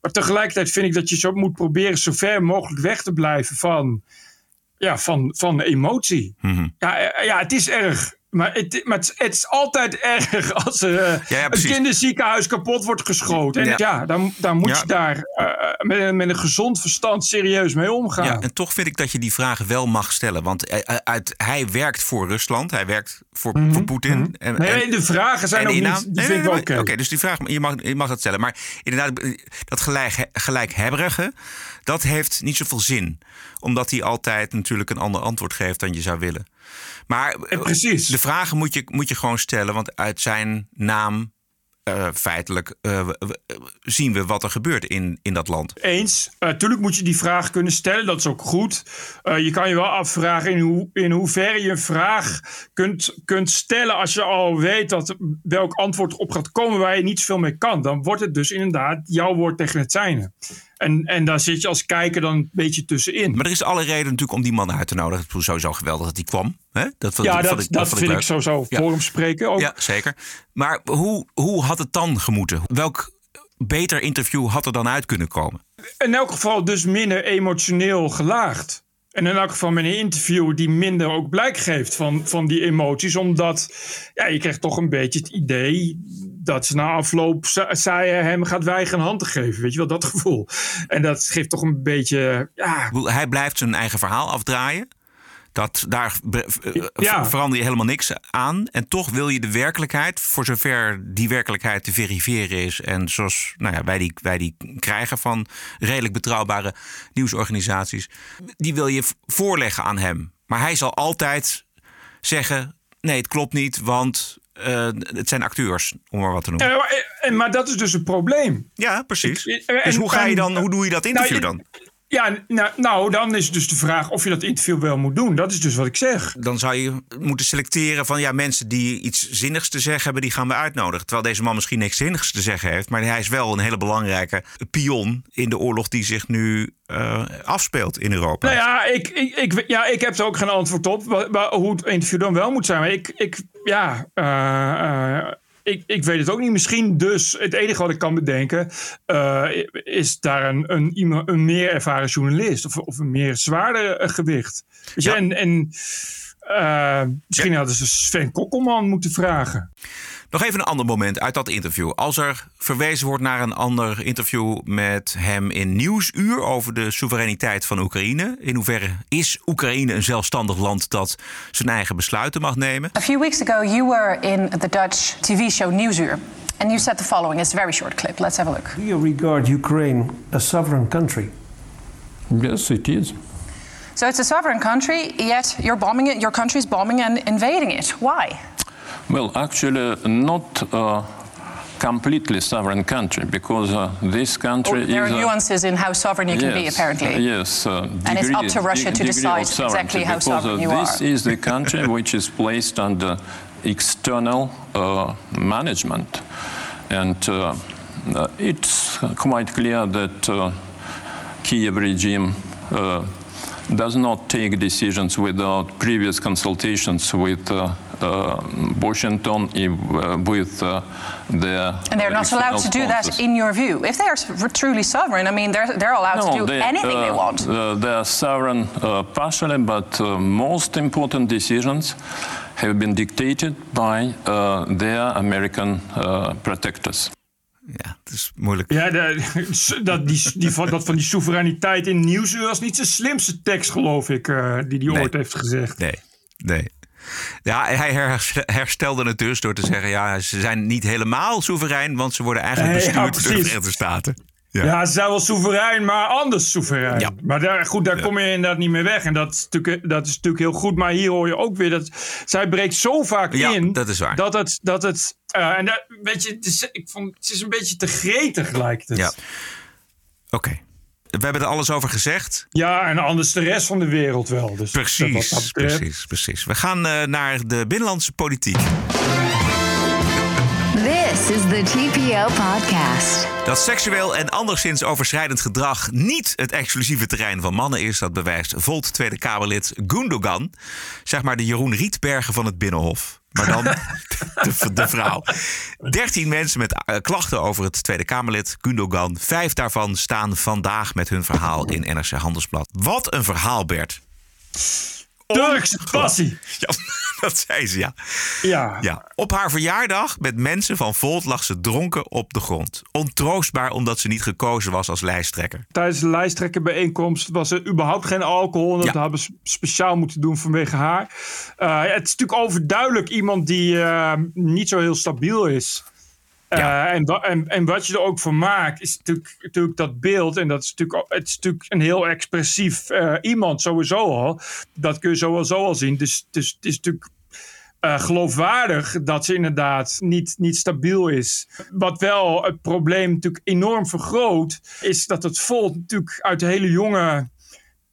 Maar tegelijkertijd vind ik dat je zo moet proberen zo ver mogelijk weg te blijven van, ja, van, van emotie. Ja, eh, ja, het is erg. Maar het, maar het, het is altijd erg *laughs* als er eh, ja, een kinderziekenhuis kapot wordt geschoten. En Ja. ja, dan, dan moet je daar eh, met, met een gezond verstand serieus mee omgaan. Ja, en toch vind ik dat je die vragen wel mag stellen. Want eh, uit, hij werkt voor Rusland. Hij werkt voor, voor Poetin. En, Mhm, Nee, en- nee, de vragen zijn ook niet... Die Nee, vind ik nee, wel nee, oké. Oké, dus die vraag, je mag, je mag dat stellen. Maar inderdaad, dat gelijk, gelijkhebberige, dat heeft niet zoveel zin. Omdat hij altijd natuurlijk een ander antwoord geeft dan je zou willen. Maar eh, precies. de vragen moet je, moet je gewoon stellen. Want uit zijn naam, eh, feitelijk, eh, zien we wat er gebeurt in, in dat land. Eens. Natuurlijk moet je die vraag kunnen stellen. Dat is ook goed. Je kan je wel afvragen in, hoe, in hoeverre je een vraag kunt, kunt stellen. als je al weet dat welk antwoord op gaat komen waar je niet zoveel mee kan. Dan wordt het dus inderdaad jouw woord tegen het zijne. En, en daar zit je als kijker dan een beetje tussenin. Maar er is alle reden natuurlijk om die man uit te nodigen. Het was sowieso geweldig dat hij kwam. Hè? Dat, ja, dat, ik- dat, vond vind ik sowieso Ja. voor hem spreken ook. Ja, zeker. Maar hoe, hoe had het dan gemoeten? Welk beter interview had er dan uit kunnen komen? in elk geval dus minder emotioneel gelaagd. En in elk geval met een interview die minder ook blijk geeft van, van die emoties. Omdat ja, je krijgt toch een beetje het idee dat ze na afloop Saïa hem gaat weigeren hand te geven. Weet je wel, dat gevoel. En dat geeft toch een beetje... Ja, Hij blijft zijn eigen verhaal afdraaien. Dat, daar eh, Ja. verander je helemaal niks aan. En toch wil je de werkelijkheid, voor zover die werkelijkheid te verifiëren is. En zoals nou ja, wij, die, wij die krijgen van redelijk betrouwbare nieuwsorganisaties. Die wil je voorleggen aan hem. Maar hij zal altijd zeggen: nee, het klopt niet, want eh, het zijn acteurs, om maar wat te noemen. en, en, maar dat is dus een probleem. Ja, precies. En- dus hoe, ga je dan, hoe doe je dat interview Nou, je- dan? Ja, nou, nou, dan is dus de vraag of je dat interview wel moet doen. Dat is dus wat ik zeg. Dan zou je moeten selecteren van ja, mensen die iets zinnigs te zeggen hebben, die gaan we uitnodigen. Terwijl deze man misschien niks zinnigs te zeggen heeft, maar hij is wel een hele belangrijke pion in de oorlog die zich nu uh, afspeelt in Europa. Nou ja, ik, ik, ik, ja, ik heb er ook geen antwoord op hoe het interview dan wel moet zijn. Maar ik, ik ja. Uh, uh, ik, ik weet het ook niet. Misschien dus, het enige wat ik kan bedenken, uh, is daar een, een, een meer ervaren journalist of, of een meer zwaarder gewicht. Ja. En, en uh, misschien hadden ze Sven Kokkelman moeten vragen. Nog even een ander moment uit dat interview. Als er verwezen wordt naar een ander interview met hem in Nieuwsuur over de soevereiniteit van Oekraïne. In hoeverre is Oekraïne een zelfstandig land dat zijn eigen besluiten mag nemen? A few weeks ago you were in the Dutch TV show Nieuwsuur. And you said the following. It's a very short clip. Let's have a look. Do you regard Ukraine a sovereign country? Yes, it is. So it's a sovereign country, yet you're bombing it, your country is bombing and invading it. Why? Well, actually, not a completely sovereign country because uh, this country oh, there is. There are nuances in how sovereign you yes, can be, apparently. Yes. Uh, degree, and it's up to Russia to decide exactly how because, sovereign you this are. is the country *laughs* which is placed under external uh, management. And uh, it's quite clear that uh, Kiev regime uh, does not take decisions without previous consultations with uh, uh, Washington, uh, with uh, the. And they're not allowed to do that, in your view. If they are truly sovereign, I mean, they're, they're allowed no, to do they, anything they want. they are sovereign partially, but most important decisions have been dictated by their American protectors. Ja, het is moeilijk. Ja, de, *laughs* dat, die, die, dat van die soevereiniteit in Nieuwsuur was niet zijn slimste tekst, geloof ik, uh, die hij nee. ooit heeft gezegd. Nee, nee. Ja, hij herstelde het dus door te zeggen: ja, ze zijn niet helemaal soeverein, want ze worden eigenlijk bestuurd ja, door de Verenigde Staten. Ja. ja, ze zijn wel soeverein, maar anders soeverein. Ja. Maar daar, goed, daar kom je inderdaad niet meer weg. En dat is, natuurlijk, dat is natuurlijk heel goed. Maar hier hoor je ook weer dat zij breekt zo vaak in. dat is waar. Dat het, dat het uh, en dat, weet je, het is, ik vond, het is een beetje te gretig lijkt het. Ja. Oké. Okay. We hebben er alles over gezegd. Ja, en anders de rest van de wereld wel. Dus precies, dat precies, precies. We gaan uh, naar de binnenlandse politiek. This is the TPO podcast. Dat seksueel en anderszins overschrijdend gedrag niet het exclusieve terrein van mannen is, dat bewijst Volt Tweede Kamerlid Gundogan. Zeg maar de Jeroen Rietbergen van het Binnenhof. Maar dan *laughs* de, de, vrouw. Dertien mensen met uh, klachten over het Tweede Kamerlid Gundogan. Vijf daarvan staan vandaag met hun verhaal in NRC Handelsblad. Wat een verhaal, Bert. Turkse passie. Ja, *laughs* dat zei ze, ja. ja. ja. Op haar verjaardag met mensen van Volt lag ze dronken op de grond. Ontroostbaar omdat ze niet gekozen was als lijsttrekker. Tijdens de lijsttrekkerbijeenkomst was er überhaupt geen alcohol. Dat ja. hebben ze speciaal moeten doen vanwege haar. Uh, het is natuurlijk overduidelijk iemand die uh, niet zo heel stabiel is. Uh, en, wat je er ook van maakt, is natuurlijk, natuurlijk dat beeld. En dat is natuurlijk, het is natuurlijk een heel expressief uh, iemand, sowieso al. Dat kun je sowieso al zien. Dus, dus het is natuurlijk uh, geloofwaardig dat ze inderdaad niet, niet stabiel is. Wat wel het probleem natuurlijk enorm vergroot, is dat het volt natuurlijk uit de hele jonge.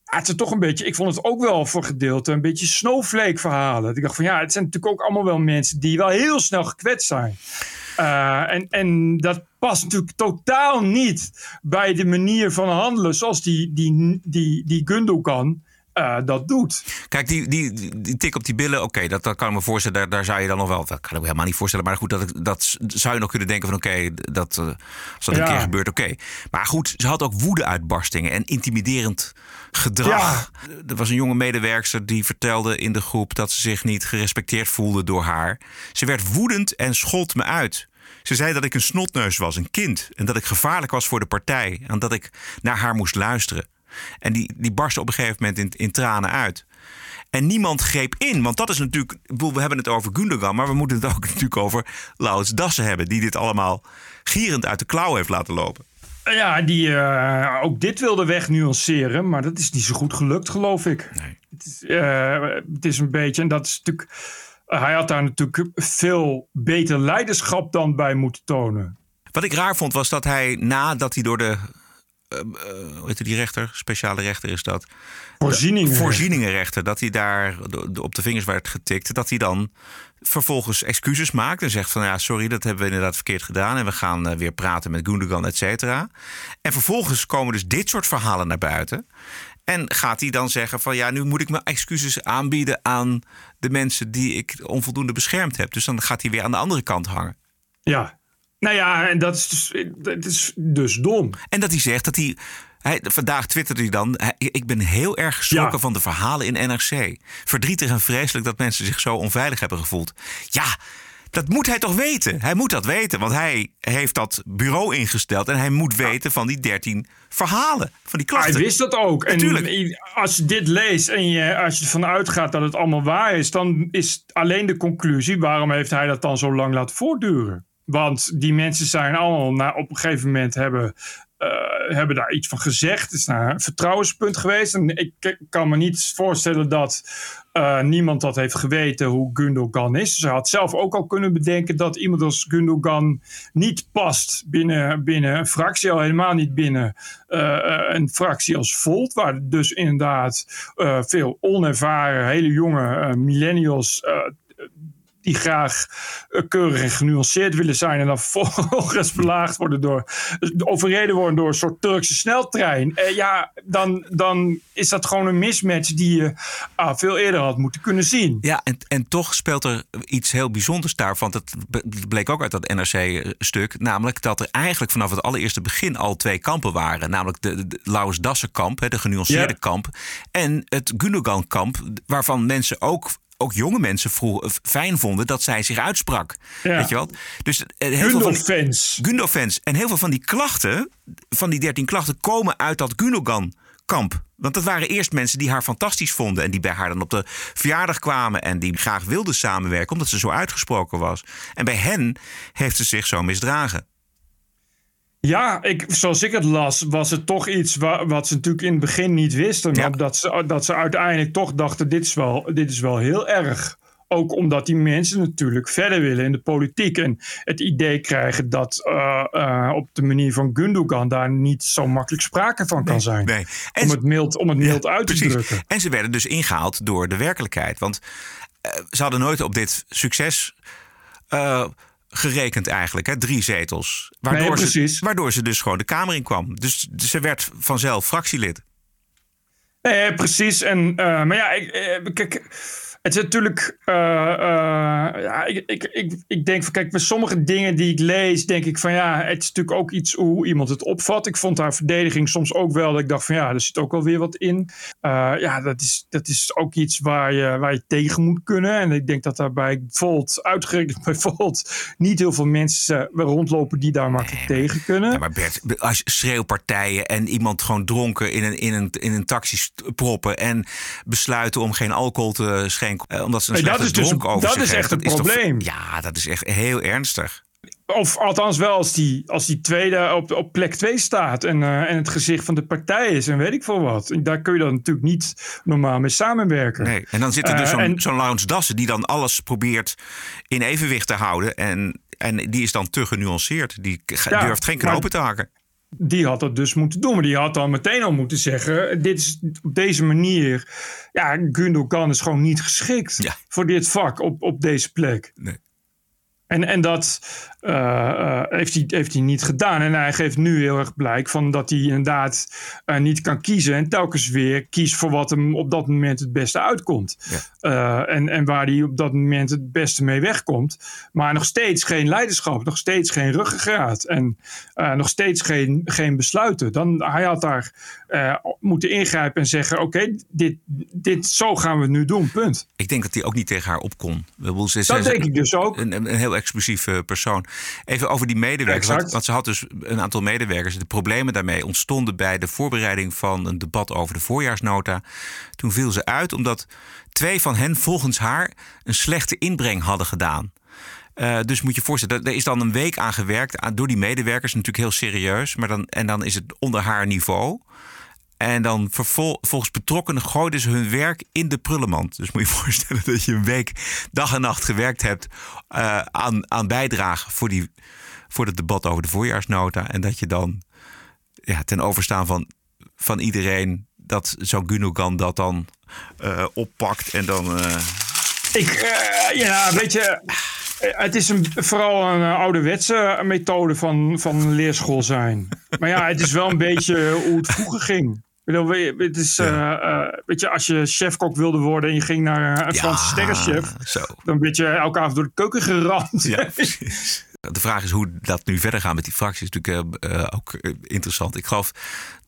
Het is toch een beetje, ik vond het ook wel voor gedeelte een beetje snowflake verhalen. Ik dacht van ja, het zijn natuurlijk ook allemaal wel mensen die wel heel snel gekwetst zijn. Uh, en, en dat past natuurlijk totaal niet bij de manier van handelen zoals die, die, die, die Gundogan uh, dat doet. Kijk, die, die, die tik op die billen, oké, okay, dat, dat kan ik me voorstellen. Daar, daar zou je dan nog wel, dat kan ik me helemaal niet voorstellen. Maar goed, dat, dat zou je nog kunnen denken van oké, okay, dat, uh, als dat ja. een keer gebeurt, oké. Okay. Maar goed, ze had ook woede-uitbarstingen en intimiderend gedrag. Ja. Er was een jonge medewerkster die vertelde in de groep dat ze zich niet gerespecteerd voelde door haar. Ze werd woedend en schold me uit. Ze zei dat ik een snotneus was, een kind. En dat ik gevaarlijk was voor de partij. En dat ik naar haar moest luisteren. En die, die barstte op een gegeven moment in, in tranen uit. En niemand greep in. Want dat is natuurlijk. We hebben het over Gundogan. Maar we moeten het ook *laughs* natuurlijk over Laurens Dassen hebben. Die dit allemaal gierend uit de klauw heeft laten lopen. Ja, die uh, ook dit wilde wegnuanceren. Maar dat is niet zo goed gelukt, geloof ik. Nee. Het, is, uh, het is een beetje. En dat is natuurlijk. Hij had daar natuurlijk veel beter leiderschap dan bij moeten tonen. Wat ik raar vond was dat hij nadat hij door de hoe heet die rechter, speciale rechter is dat. Voorzieningen. Voorzieningenrechter, dat hij daar op de vingers werd getikt. Dat hij dan vervolgens excuses maakt en zegt van ja, sorry, dat hebben we inderdaad verkeerd gedaan. En we gaan weer praten met Gundogan, et cetera. En vervolgens komen dus dit soort verhalen naar buiten. En gaat hij dan zeggen van ja, nu moet ik mijn excuses aanbieden aan de mensen die ik onvoldoende beschermd heb. Dus dan gaat hij weer aan de andere kant hangen. Ja, nou ja, en dat is dus, dat is dus dom. En dat hij zegt dat hij. Hij, vandaag twitterde hij dan. ik ben heel erg geschrokken van de verhalen in NRC. Verdrietig en vreselijk dat mensen zich zo onveilig hebben gevoeld. Ja, dat moet hij toch weten? Hij moet dat weten, want hij heeft dat bureau ingesteld en hij moet weten van die 13 verhalen, van die klachten. Hij wist dat ook. Natuurlijk. En als je dit leest en je, als je ervan uitgaat dat het allemaal waar is, dan is alleen de conclusie: waarom heeft hij dat dan zo lang laten voortduren? Want die mensen zijn allemaal na, op een gegeven moment hebben, uh, hebben daar iets van gezegd. Het is naar een vertrouwenspunt geweest. En ik kan me niet voorstellen dat uh, niemand dat heeft geweten hoe Gundogan is. Ze had zelf ook al kunnen bedenken dat iemand als Gundogan niet past binnen, binnen een fractie. Al helemaal niet binnen uh, een fractie als Volt. Waar dus inderdaad veel onervaren, hele jonge millennials die graag eh, keurig en genuanceerd willen zijn. En dan *laughs* vervolgens belaagd worden door. overreden worden door een soort Turkse sneltrein. Eh, ja, dan, dan is dat gewoon een mismatch die je ah, veel eerder had moeten kunnen zien. Ja, en, en toch speelt er iets heel bijzonders daarvan. Dat bleek ook uit dat NRC-stuk. Namelijk dat er eigenlijk vanaf het allereerste begin al twee kampen waren. Namelijk de, de Laus Dassen-kamp, de genuanceerde kamp. En het Gundogan-kamp, waarvan mensen ook ook jonge mensen vroeg, fijn vonden dat zij zich uitsprak. Weet je wat? Dus uh, heel veel fans. Gundo-fans. En heel veel van die klachten, van die 13 klachten, komen uit dat Gundogan-kamp. Want dat waren eerst mensen die haar fantastisch vonden. En die bij haar dan op de verjaardag kwamen. En die graag wilden samenwerken, omdat ze zo uitgesproken was. En bij hen heeft ze zich zo misdragen. Ja, ik, zoals ik het las, was het toch iets wat, wat ze natuurlijk in het begin niet wisten. Dat, ze, dat ze uiteindelijk toch dachten: dit is, wel, dit is wel heel erg. Ook omdat die mensen natuurlijk verder willen in de politiek. En het idee krijgen dat uh, uh, op de manier van Gundogan daar niet zo makkelijk sprake van kan zijn. Nee. om, het mild, om het mild uit te drukken. En ze werden dus ingehaald door de werkelijkheid. Want uh, ze hadden nooit op dit succes gerekend eigenlijk, hè? drie zetels. Waardoor, ze, waardoor ze dus gewoon de Kamer in kwam. Dus, ze werd vanzelf fractielid. Nee, precies. En, uh, maar ja, ik, eh, kijk het is natuurlijk, uh, ja, ik, ik, ik, ik denk van, kijk, met sommige dingen die ik lees, denk ik van ja, het is natuurlijk ook iets hoe iemand het opvat. Ik vond haar verdediging soms ook wel dat ik dacht van ja, er zit ook wel weer wat in. Uh, ja, dat is, dat is ook iets waar je, waar je tegen moet kunnen. En ik denk dat daarbij Volt, uitgerekend *laughs* bij Volt, niet heel veel mensen rondlopen die daar makkelijk tegen kunnen. Ja, maar Bert, als schreeuwpartijen en iemand gewoon dronken in een, in een, in een taxi proppen en besluiten om geen alcohol te schenken uh, omdat ze een nee, dat is dus, Dat is echt een probleem. ja, dat is echt heel ernstig. Of althans wel als die, als die tweede op, op plek 2 staat en, uh, en het gezicht van de partij is en weet ik veel wat. Daar kun je dan natuurlijk niet normaal mee samenwerken. Nee, en dan zit er dus uh, zo'n zo Laurens Dassen die dan alles probeert in evenwicht te houden. En, en die is dan te genuanceerd. Die durft geen knopen te hakken die had dat dus moeten doen. Maar die had dan meteen al moeten zeggen: dit is op deze manier. Ja, Gundogan is gewoon niet geschikt voor dit vak op, op deze plek. Nee. En, en dat uh, uh, heeft, hij, heeft hij niet gedaan. En hij geeft nu heel erg blijk van dat hij inderdaad uh, niet kan kiezen. En telkens weer kiest voor wat hem op dat moment het beste uitkomt. Ja. en, en waar hij op dat moment het beste mee wegkomt. Maar nog steeds geen leiderschap. Nog steeds geen ruggengraat. En nog steeds geen, geen besluiten. Dan, hij had daar moeten ingrijpen en zeggen: Oké, dit, dit, zo gaan we het nu doen. Punt. Ik denk dat hij ook niet tegen haar op kon. Dat denk ik dus ook. Een, een heel explosief persoon. Even over die medewerkers. Want, want, ze had dus een aantal medewerkers. De problemen daarmee ontstonden bij de voorbereiding van een debat over de voorjaarsnota. Toen viel ze uit omdat twee van hen volgens haar een slechte inbreng hadden gedaan. Uh, dus moet je voorstellen, er is dan een week aan gewerkt door die medewerkers, natuurlijk heel serieus. Maar dan, en dan is het onder haar niveau. En dan vervol, volgens betrokkenen gooiden ze hun werk in de prullenmand. Dus moet je je *laughs* voorstellen dat je een week dag en nacht gewerkt hebt uh, aan, aan bijdrage voor, die, voor het debat over de voorjaarsnota. En dat je dan ja, ten overstaan van, van iedereen dat zo'n Gundogan dat dan eh, oppakt en dan... eh, Ik, eh, ja, weet je, eh, het is een, vooral een eh, ouderwetse methode van, van leerschool zijn. Maar ja, het is wel een beetje hoe het vroeger ging. Bedoel, Het is, eh, eh, weet je, als je chefkok wilde worden en je ging naar een Franse sterrenchef, zo. dan werd je elke avond door de keuken geramd. Ja, precies. De vraag is hoe dat nu verder gaat met die fracties. Is natuurlijk eh, eh, ook eh, interessant. Ik geloof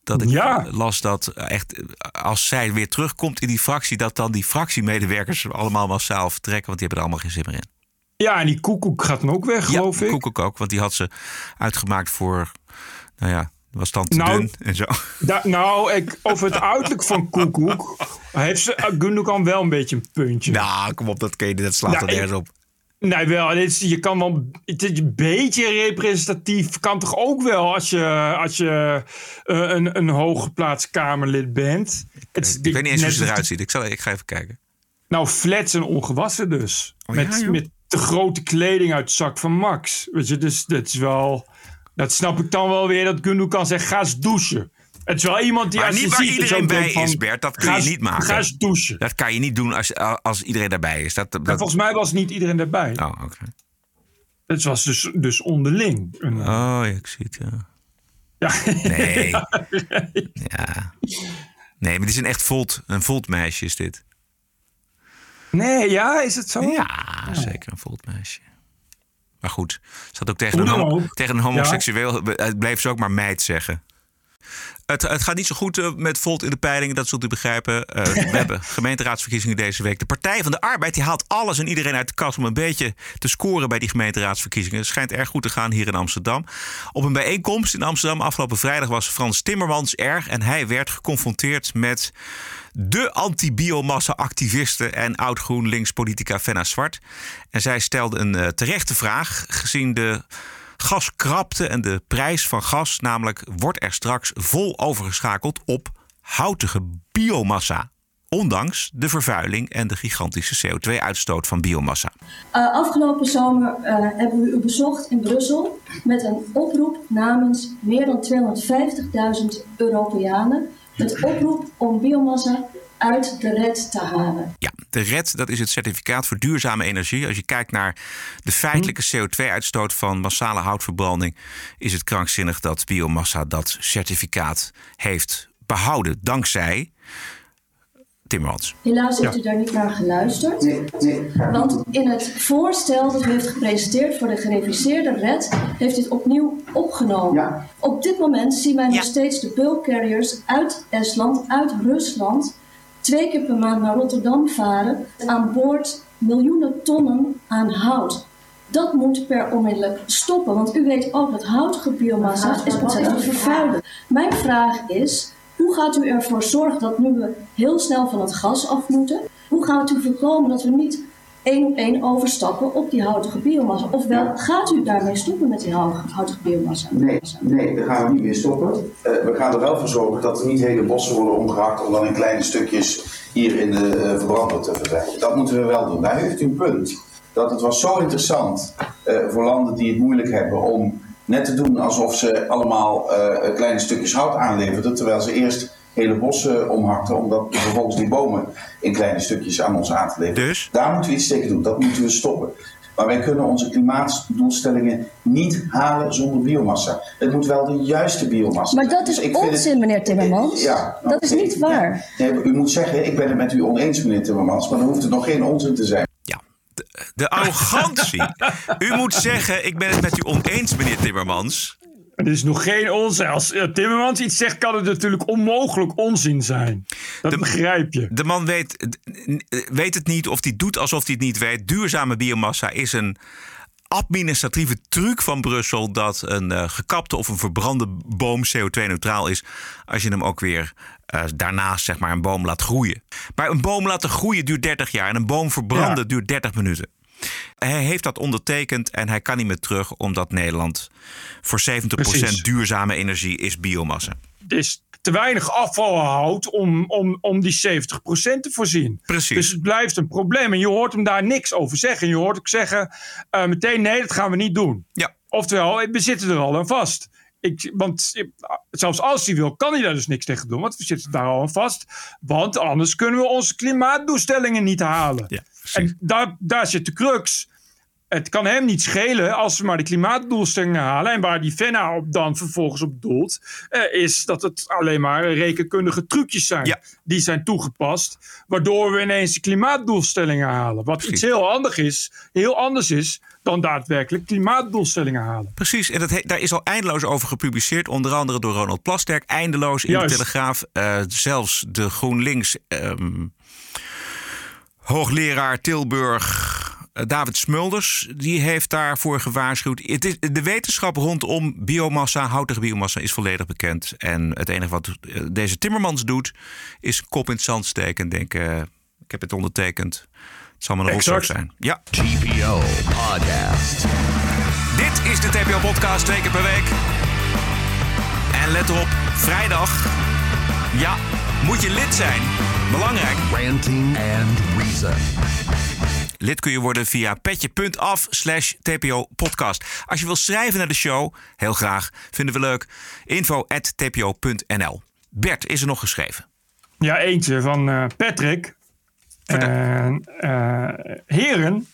dat ik Ja. las dat echt eh, als zij weer terugkomt in die fractie, dat dan die fractiemedewerkers allemaal massaal vertrekken, want die hebben er allemaal geen zin meer in. Ja, en die koekoek gaat dan ook weg, geloof ja, ik. Koek ook, want die had ze uitgemaakt voor, nou ja, was dan te Nou, dun en zo. Da- nou, ik, over het uiterlijk van Koekoek heeft ze uh, Gundogan wel een beetje een puntje. Nou, kom op, dat, ken je, dat slaat Nou, er nergens op. Nee, wel. Dit is, je kan wel het is een beetje representatief. Kan toch ook wel als je, als je eh, een, een hooggeplaatst Kamerlid bent. Het Ik weet niet eens hoe ze eruit ziet. Ik, zal, ik ga even kijken. Nou, flats en ongewassen dus. Oh ja, met, joh. met te grote kleding uit de zak van Max. Weet je, dus dat is wel... Dat snap ik dan wel weer dat Gundogan zegt, ga eens douchen. Het is wel iemand die Maar als niet je waar ziet, iedereen bij van, is, Bert. Dat kun je niet maken. Ga eens douchen. Dat kan je niet doen als, als iedereen daarbij is. Dat, dat, En volgens mij was niet iedereen erbij. Oh, oké. Het was dus, dus onderling. Een- Oh, ja, ik zie het, ja. Ja. Nee. *laughs* Ja. Nee, maar dit is een echt volt, een volt meisje is dit. Nee, ja, is het zo? Ja, zeker een volt meisje. Maar goed, ze had ook tegen, een, dan homo- ook. tegen een homoseksueel, het bleef ze ook maar meid zeggen. Het, het gaat niet zo goed eh, met Volt in de peilingen, dat zult u begrijpen. Eh, *laughs* we hebben gemeenteraadsverkiezingen deze week. De Partij van de Arbeid die haalt alles en iedereen uit de kast om een beetje te scoren bij die gemeenteraadsverkiezingen. Het schijnt erg goed te gaan hier in Amsterdam. Op een bijeenkomst in Amsterdam afgelopen vrijdag was Frans Timmermans erg. En hij werd geconfronteerd met de anti-biomassa-activiste en oud-GroenLinks-politica Fenna Zwart. En zij stelde een eh, terechte vraag, gezien de gaskrapte en de prijs van gas. Namelijk, wordt er straks vol overgeschakeld op houtige biomassa. Ondanks de vervuiling en de gigantische CO2-uitstoot van biomassa. Uh, afgelopen zomer uh, hebben we u bezocht in Brussel met een oproep namens meer dan 250.000 Europeanen. Met oproep om biomassa uit de red te halen. Ja, de RED, dat is het certificaat voor duurzame energie. Als je kijkt naar de feitelijke CO2-uitstoot van massale houtverbranding, is het krankzinnig dat biomassa dat certificaat heeft behouden. Dankzij Timmermans. Helaas heeft u daar niet naar geluisterd. Want in het voorstel dat u heeft gepresenteerd voor de gereviseerde red, heeft u het opnieuw opgenomen. Op dit moment zien wij nog steeds de bulk carriers uit Estland, uit Rusland, twee keer per maand naar Rotterdam varen. Aan boord miljoenen tonnen aan hout. Dat moet per onmiddellijk stoppen. Want u weet ook dat houtige biomassa is ontzettend vervuilend. Mijn vraag is, hoe gaat u ervoor zorgen dat nu we heel snel van het gas af moeten, hoe gaat u voorkomen dat we niet één op één overstappen op die houtige biomassa? Ofwel, gaat u daarmee stoppen met die houtige, biomassa? Nee, nee, daar gaan we niet meer stoppen. Uh, we gaan er wel voor zorgen dat er niet hele bossen worden omgehakt om dan in kleine stukjes hier in de uh, verbrander te verwerken. Dat moeten we wel doen. Daar heeft u een punt. Dat het was zo interessant uh, voor landen die het moeilijk hebben om net te doen alsof ze allemaal uh, kleine stukjes hout aanleverden, terwijl ze eerst hele bossen omhakten, om dat vervolgens die bomen in kleine stukjes aan ons aan te leveren. Dus? Daar moeten we iets tegen doen, dat moeten we stoppen. Maar wij kunnen onze klimaatdoelstellingen niet halen zonder biomassa. Het moet wel de juiste biomassa Maar dat is dus onzin, het... meneer Timmermans. Ja, nou, dat is niet waar. Nee, u moet zeggen, ik ben het met u oneens, meneer Timmermans, maar dan hoeft het nog geen onzin te zijn. De arrogantie. u moet zeggen, ik ben het met u oneens, meneer Timmermans. Er is nog geen onzin. Als Timmermans iets zegt, kan het natuurlijk onmogelijk onzin zijn. Dat de, begrijp je. De man weet, weet het niet of hij doet alsof hij het niet weet. Duurzame biomassa is een administratieve truc van Brussel dat een uh, gekapte of een verbrande boom CO2-neutraal is als je hem ook weer uh, daarnaast zeg maar een boom laat groeien. Maar een boom laten groeien duurt 30 jaar en een boom verbranden ja. duurt 30 minuten. Hij heeft dat ondertekend en hij kan niet meer terug omdat Nederland voor 70% Precies. duurzame energie is biomassa. Is te weinig afval houdt om, om, om die 70% te voorzien. Precies. Dus het blijft een probleem. En je hoort hem daar niks over zeggen. Je hoort ook zeggen uh, meteen nee, dat gaan we niet doen. Ja. Oftewel, we zitten er al aan vast. Ik, want eh, zelfs als hij wil, kan hij daar dus niks tegen doen. Want we zitten daar al aan vast. Want anders kunnen we onze klimaatdoelstellingen niet halen. Ja, en daar, daar zit de crux. Het kan hem niet schelen als we maar de klimaatdoelstellingen halen. En waar die Venna op dan vervolgens op doelt, eh, is dat het alleen maar rekenkundige trucjes zijn. Die zijn toegepast, waardoor we ineens de klimaatdoelstellingen halen. Wat iets heel handig is, heel anders is dan daadwerkelijk klimaatdoelstellingen halen. Precies, en dat he- daar is al eindeloos over gepubliceerd. Onder andere door Ronald Plasterk. Eindeloos in Juist. de Telegraaf. Eh, zelfs de GroenLinks ehm, hoogleraar Tilburg... eh, David Smulders, die heeft daarvoor gewaarschuwd. Het is, de wetenschap rondom biomassa, houtige biomassa, is volledig bekend. En het enige wat eh, deze Timmermans doet, is kop in het zand steken en denken... ik heb het ondertekend, het zal maar een rotzooi zijn. Ja. TPO Podcast. Dit is de TPO-podcast twee keer per week. En let op, vrijdag. Ja, moet je lid zijn. Belangrijk. Ranting and Reason. Lid kun je worden via petje.af slash tpo-podcast. Als je wil schrijven naar de show, heel graag. Vinden we leuk. Info at tpo.nl. Bert, is er nog geschreven? Ja, eentje van eh, Patrick. Eh, heren,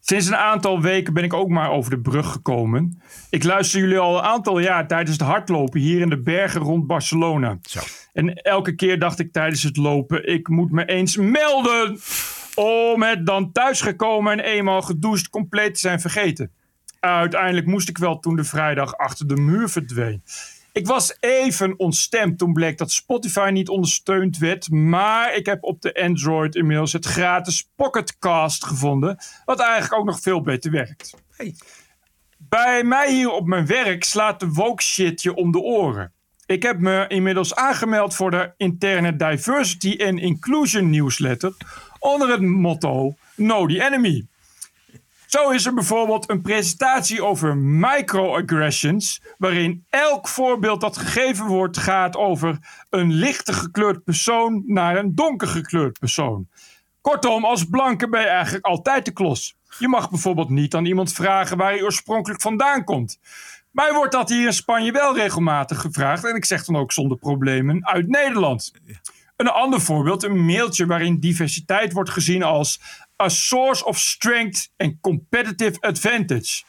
sinds een aantal weken ben ik ook maar over de brug gekomen. Ik luister jullie al een aantal jaar tijdens het hardlopen hier in de bergen rond Barcelona. En elke keer dacht ik tijdens het lopen, ik moet me eens melden om het dan thuisgekomen en eenmaal gedoucht compleet te zijn vergeten. Uiteindelijk moest ik wel toen de vrijdag achter de muur verdween. Ik was even ontstemd toen bleek dat Spotify niet ondersteund werd. Maar ik heb op de Android inmiddels het gratis Pocketcast gevonden. Wat eigenlijk ook nog veel beter werkt. Bij mij hier op mijn werk slaat de woke shit je om de oren. Ik heb me inmiddels aangemeld voor de interne Diversity and Inclusion newsletter. Onder het motto Know the Enemy. Zo is er bijvoorbeeld een presentatie over microaggressions, waarin elk voorbeeld dat gegeven wordt gaat over een lichter gekleurd persoon naar een donker gekleurd persoon. Kortom, als blanke ben je eigenlijk altijd de klos. Je mag bijvoorbeeld niet aan iemand vragen waar hij oorspronkelijk vandaan komt. Mij wordt dat hier in Spanje wel regelmatig gevraagd en ik zeg dan ook zonder problemen uit Nederland. Een ander voorbeeld, een mailtje waarin diversiteit wordt gezien als a source of strength and competitive advantage.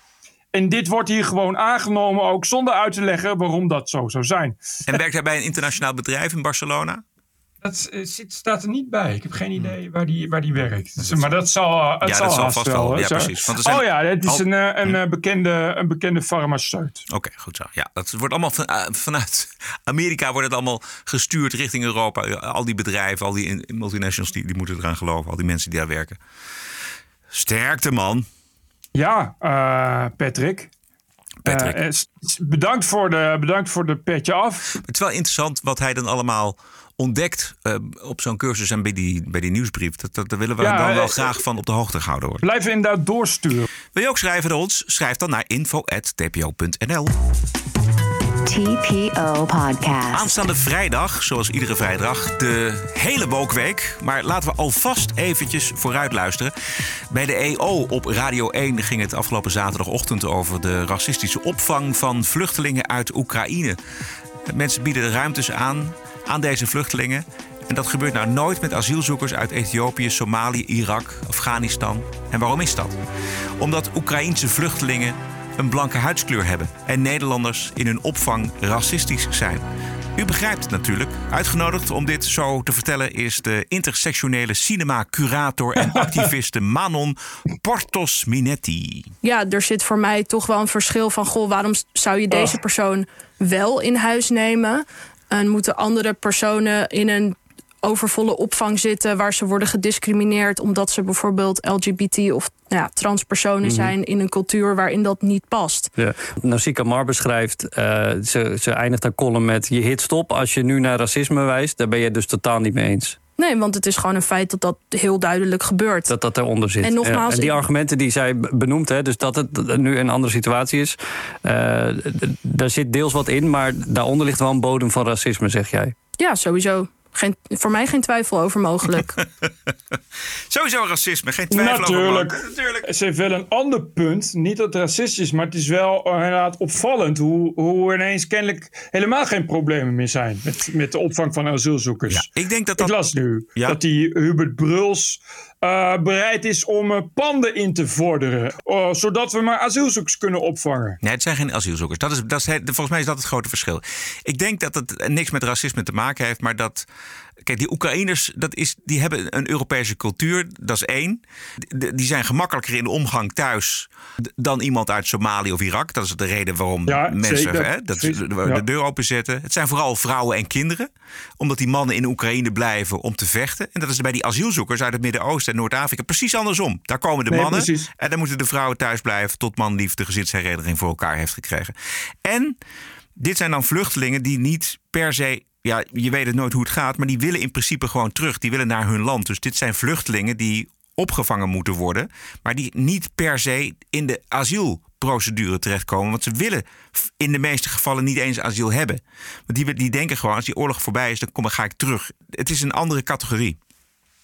En dit wordt hier gewoon aangenomen, ook zonder uit te leggen waarom dat zo zou zijn. En werkt hij bij een internationaal bedrijf in Barcelona? Dat eh, zit, staat er niet bij. Ik heb geen idee waar die, waar die werkt. Dus, maar dat zal, eh, het Ja, zal dat zal vast wel. Ja, precies. Want er zijn- Oh ja, het is een, eh, een, eh, bekende, een bekende farmaceut. Oké, goed zo. Ja, dat wordt allemaal van, vanuit Amerika wordt het allemaal gestuurd richting Europa. Al die bedrijven, al die in- multinationals, die, die moeten eraan geloven. Al die mensen die daar werken. Sterkte, man. Ja, eh, Patrick. Patrick. Bedankt, voor de, bedankt voor de petje af. Het is wel interessant wat hij dan allemaal ontdekt eh, op zo'n cursus en bij die, bij die nieuwsbrief. Dat, dat, daar willen we Ja, dan wel eh, graag van op de hoogte gehouden worden. Blijf inderdaad doorsturen. Wil je ook schrijven naar ons? Schrijf dan naar info.tpo.nl. TPO Podcast. Aanstaande vrijdag, zoals iedere vrijdag, de hele wookweek. Maar laten we alvast eventjes vooruit luisteren. Bij de EO op Radio 1 ging het afgelopen zaterdagochtend over de racistische opvang van vluchtelingen uit Oekraïne. Mensen bieden ruimtes aan aan deze vluchtelingen. En dat gebeurt nou nooit met asielzoekers uit Ethiopië, Somalië, Irak, Afghanistan. En waarom is dat? Omdat Oekraïense vluchtelingen een blanke huidskleur hebben en Nederlanders in hun opvang racistisch zijn. U begrijpt het natuurlijk. Uitgenodigd om dit zo te vertellen is de intersectionele cinema-curator en *laughs* activiste Manon Portos Minetti. ja, er zit voor mij toch wel een verschil van... goh, waarom zou je deze persoon wel in huis nemen... en moeten andere personen in een overvolle opvang zitten... waar ze worden gediscrimineerd omdat ze bijvoorbeeld LGBT of nou ja, transpersonen Mhm. zijn... in een cultuur waarin dat niet past. Ja. Nausicaa Mar beschrijft, eh, ze, ze eindigt haar column met... je hit stop als je nu naar racisme wijst. Daar ben je het dus totaal niet mee eens. Nee, want het is gewoon een feit dat dat heel duidelijk gebeurt. Dat dat eronder zit. En nogmaals, en die argumenten die zij benoemt, hè, dus dat het nu een andere situatie is... eh, daar zit deels wat in, maar daaronder ligt wel een bodem van racisme, zeg jij. Ja, sowieso. Geen, voor mij geen twijfel over mogelijk. *laughs* Sowieso racisme, geen twijfel Natuurlijk. over. Natuurlijk. Ze heeft wel een ander punt. Niet dat het racistisch is, maar het is wel eh, inderdaad opvallend hoe, hoe ineens kennelijk helemaal geen problemen meer zijn met, met de opvang van asielzoekers. ik denk dat Ik dat... las nu Ja. dat die Hubert Bruls eh, bereid is om eh, panden in te vorderen, eh, zodat we maar asielzoekers kunnen opvangen. Nee, het zijn geen asielzoekers. Dat is, dat is, volgens mij is dat het grote verschil. Ik denk dat het niks met racisme te maken heeft, maar dat. Kijk, die Oekraïners, dat is, die hebben een Europese cultuur, dat is één. Die, die zijn gemakkelijker in de omgang thuis dan iemand uit Somalië of Irak. Dat is de reden waarom Ja, mensen zeker. hè, dat, Precies, de, ja. deur openzetten. Het zijn vooral vrouwen en kinderen, omdat die mannen in Oekraïne blijven om te vechten. En dat is bij die asielzoekers uit het Midden-Oosten en Noord-Afrika precies andersom. Daar komen de Nee, mannen precies. en dan moeten de vrouwen thuis blijven tot man lief de gezinshereniging voor elkaar heeft gekregen. En dit zijn dan vluchtelingen die niet per se. Ja, je weet het nooit hoe het gaat, maar die willen in principe gewoon terug. Die willen naar hun land. Dus dit zijn vluchtelingen die opgevangen moeten worden, maar die niet per se in de asielprocedure terechtkomen. Want ze willen in de meeste gevallen niet eens asiel hebben. Want die, die denken gewoon, als die oorlog voorbij is, dan kom, ga ik terug. Het is een andere categorie.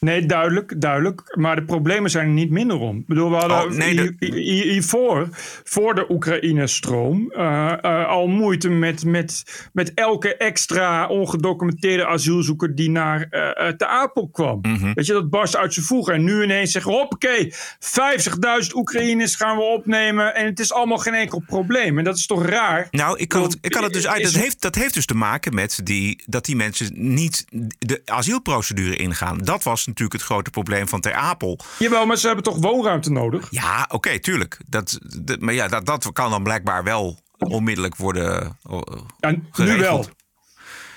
Nee, duidelijk, duidelijk. Maar de problemen zijn er niet minder om. Ik bedoel, we hadden Oh, nee, hiervoor, voor de Oekraïne-stroom, eh, eh, al moeite met, met, met elke extra ongedocumenteerde asielzoeker die naar eh eh, Te Apel kwam. Mhm. Weet je, dat barst uit zijn voegen. En nu ineens zeggen, hoppakee, 50.000 Oekraïners gaan we opnemen en het is allemaal geen enkel probleem. En dat is toch raar? Nou, ik kan het, ik kan het dus uit. Dat heeft, dat heeft dus te maken met die, dat die mensen niet de asielprocedure ingaan. Dat was natuurlijk het grote probleem van Ter Apel. Jawel, maar ze hebben toch woonruimte nodig? Ja, oké, tuurlijk. Dat, dat- maar ja, dat, dat kan dan blijkbaar wel onmiddellijk worden uh, Ja, nu wel.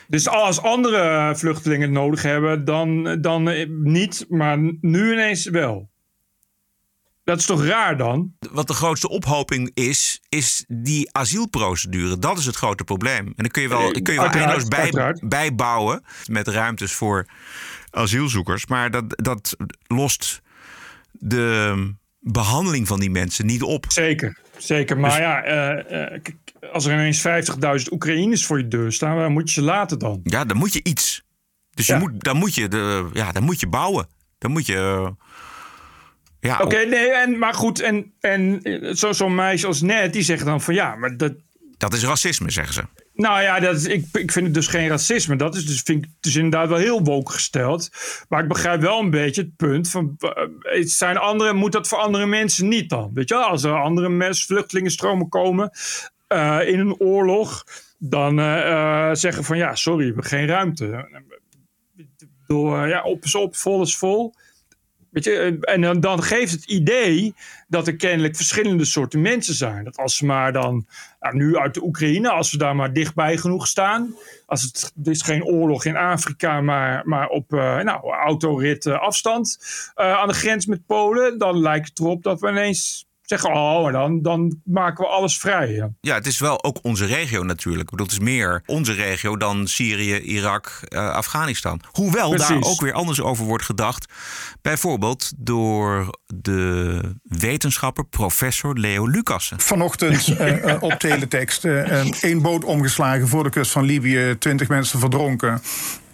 Dus als andere vluchtelingen het nodig hebben, dan, dan eh, niet, maar nu ineens wel. Dat is toch raar dan? Wat de grootste ophoping is, is die asielprocedure. Dat is het grote probleem. En dan kun je wel, Eh, kun je wel eindeloos bij, bijbouwen met ruimtes voor asielzoekers. Maar dat, dat lost de behandeling van die mensen niet op. Zeker, zeker. Maar Dus- ja, eh, eh, als er ineens 50.000 Oekraïners voor je deur staan, waar moet je ze laten dan? Ja, dan moet je iets. Dus je moet, dan, moet je de, ja, dan moet je bouwen. Dan moet je. eh, ja, Oké, nee, en, maar goed, en, en zo- zo'n meisje als net, die zegt dan van ja, maar dat, Dat is racisme, zeggen ze. Nou ja, dat is, ik, ik vind het dus geen racisme. Dat is dus, vind ik dus inderdaad wel heel woke gesteld. Maar ik begrijp wel een beetje het punt van... eh, zijn andere, moet dat voor andere mensen niet dan? Weet je wel, als er andere mensen, vluchtelingenstromen komen eh, in een oorlog... dan eh, zeggen van ja, sorry, we hebben geen ruimte. Door, ja, op is op, vol is vol. Weet je, eh, en dan, geeft het idee dat er kennelijk verschillende soorten mensen zijn. Dat als ze maar dan, nou, nu uit de Oekraïne, als we daar maar dichtbij genoeg staan. Als het, is geen oorlog in Afrika, maar, maar op eh, nou, autorit eh, afstand aan de grens met Polen. Dan lijkt het erop dat we ineens zeggen, oh, dan, dan maken we alles vrij. Ja. Ja, het is wel ook onze regio natuurlijk. Ik bedoel, het is meer onze regio dan Syrië, Irak, eh, Afghanistan. Hoewel daar ook weer anders over wordt gedacht. Bijvoorbeeld door de wetenschapper, professor Leo Lucassen. Vanochtend *laughs* eh, eh, op teletext. één boot omgeslagen voor de kust van Libië. Twintig mensen verdronken.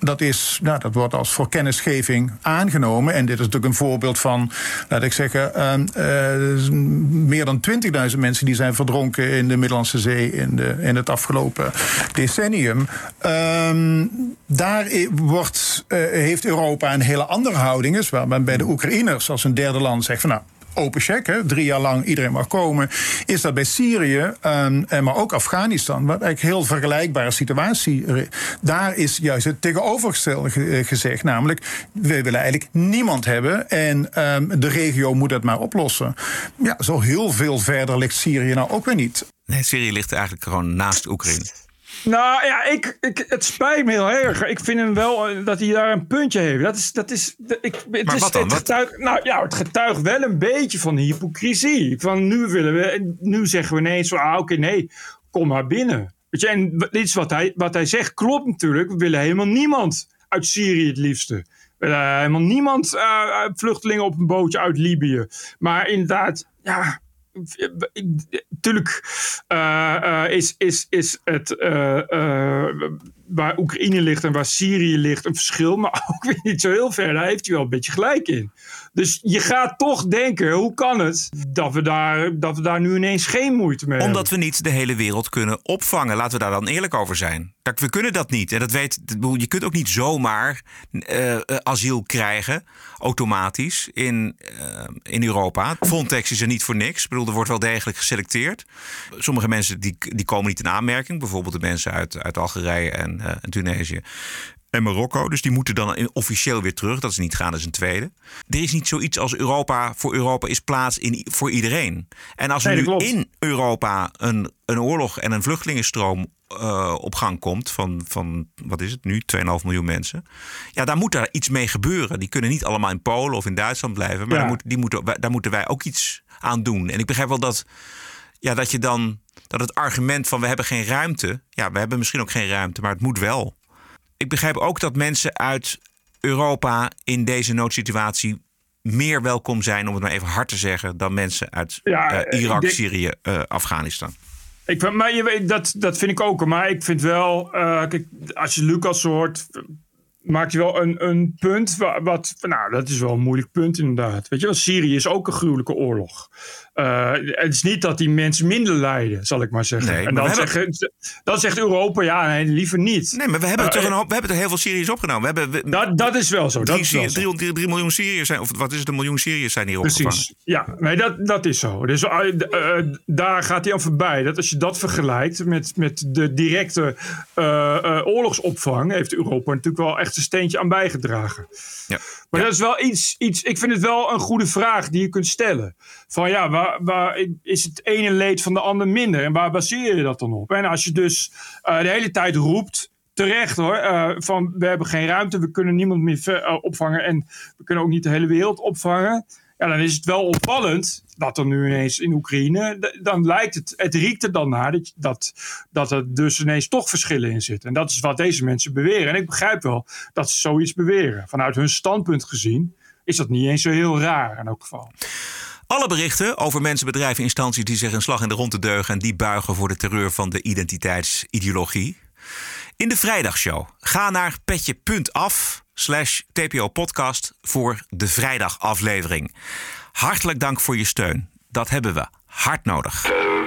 Dat, is, nou, dat wordt als voor kennisgeving aangenomen. En dit is natuurlijk een voorbeeld van, laat ik zeggen, eh, eh, meer dan 20.000 mensen die zijn verdronken in de Middellandse Zee in, de, in het afgelopen decennium. Ehm, daar wordt, eh, heeft Europa een hele andere houding. Is waar men bij de Oekraïners als een derde land zegt van nou open check, hè, drie jaar lang iedereen mag komen. Is dat bij Syrië, ehm, en maar ook Afghanistan, wat eigenlijk heel vergelijkbare situatie. Daar is juist het tegenovergestelde ge- eh, gezegd, namelijk we willen eigenlijk niemand hebben en ehm, de regio moet het maar oplossen. Ja, zo heel veel verder ligt Syrië nou ook weer niet. Nee, Syrië ligt eigenlijk gewoon naast Oekraïne. Nou ja, ik, ik, het spijt me heel erg. Ik vind hem wel eh, dat hij daar een puntje heeft. Dat is, dat is, ik, het Maar is, wat dan? Het getuigt, nou ja, het getuigt wel een beetje van hypocrisie. Van nu willen we, nu zeggen we ineens van, ah oké, nee, kom maar binnen. Weet je, en dit is wat hij, wat hij zegt, klopt natuurlijk. We willen helemaal niemand uit Syrië het liefste. We willen helemaal niemand, eh, eh, vluchtelingen op een bootje uit Libië. Maar inderdaad, ja, natuurlijk eh, eh, is, is, is het. eh, waar Oekraïne ligt en waar Syrië ligt een verschil, *laughs* maar ook weer niet zo heel ver. Daar heeft hij wel een beetje gelijk in. Dus je gaat toch denken, hoe kan het dat we daar, dat we daar nu ineens geen moeite mee Omdat hebben? we niet de hele wereld kunnen opvangen. Laten we daar dan eerlijk over zijn. Dat, we kunnen dat niet. En dat weet, je kunt ook niet zomaar eh, eh, asiel krijgen, automatisch, in, eh, in Europa. Frontex is er niet voor niks. Ik bedoel, er wordt wel degelijk geselecteerd. Sommige mensen die, die komen niet in aanmerking. Bijvoorbeeld de mensen uit, uit Algerije en, en Tunesië en Marokko. Dus die moeten dan officieel weer terug. Dat is niet gaan, dat is een tweede. Er is niet zoiets als Europa. Voor Europa is plaats in, voor iedereen. En als er Nee, nu klopt. in Europa een, een oorlog en een vluchtelingenstroom eh, op gang komt... Van, van, wat is het nu, 2,5 miljoen mensen... ja, daar moet daar iets mee gebeuren. Die kunnen niet allemaal in Polen of in Duitsland blijven... maar Ja. daar, moet, die moeten, wij- daar moeten wij ook iets aan doen. En ik begrijp wel dat, ja, dat je dan... dat het argument van we hebben geen ruimte... ja, we hebben misschien ook geen ruimte, maar het moet wel ik begrijp ook dat mensen uit Europa in deze noodsituatie meer welkom zijn, om het maar even hard te zeggen, dan mensen uit Ja, eh, eh, Irak, denk- Syrië, eh, Afghanistan. Ik, maar je weet, dat, dat vind ik ook. Maar ik vind wel, kijk, als je Lucas hoort, maakt hij wel een, een punt. wa- Wat, nou, dat is wel een moeilijk punt inderdaad. Weet je wel, Syrië is ook een gruwelijke oorlog. Eh, het is niet dat die mensen minder lijden, zal ik maar zeggen. Nee, en dan, hebben- zeggen, dan zegt Europa, ja, nee, liever niet. Nee, maar we hebben, Eh, toch een hoop, we hebben er heel veel Syriërs opgenomen. We hebben, we- dat, dat is wel zo. Dat drie, is wel Syri- zo. drie- miljoen Syriërs zijn, of wat is het, een miljoen Syriërs zijn hier opgevangen. Precies. Ja, nee, dat, dat is zo. Dus eh, daar gaat hij aan voorbij. Dat als je dat vergelijkt met, met de directe oorlogsopvang, heeft Europa natuurlijk wel echt een steentje aan bijgedragen. Ja. Maar dat is wel iets, iets. Ik vind het wel een goede vraag die je kunt stellen. Van ja, waar, waar is het ene leed van de ander minder? En waar baseer je dat dan op? En als je dus eh, de hele tijd roept. Terecht hoor, eh, van we hebben geen ruimte, we kunnen niemand meer ver- eh, opvangen en we kunnen ook niet de hele wereld opvangen. Ja, dan is het wel opvallend dat er nu ineens in Oekraïne, dan lijkt het, het riekt er dan naar dat, dat, dat er dus ineens toch verschillen in zitten. En dat is wat deze mensen beweren. En ik begrijp wel dat ze zoiets beweren. Vanuit hun standpunt gezien is dat niet eens zo heel raar in elk geval. Alle berichten over mensen, bedrijven, instanties die zich een slag in de ronde deugen en die buigen voor de terreur van de identiteitsideologie. In de vrijdagshow. Ga naar petje.af slash TPO podcast voor de vrijdagaflevering. Hartelijk dank voor je steun. Dat hebben we hard nodig.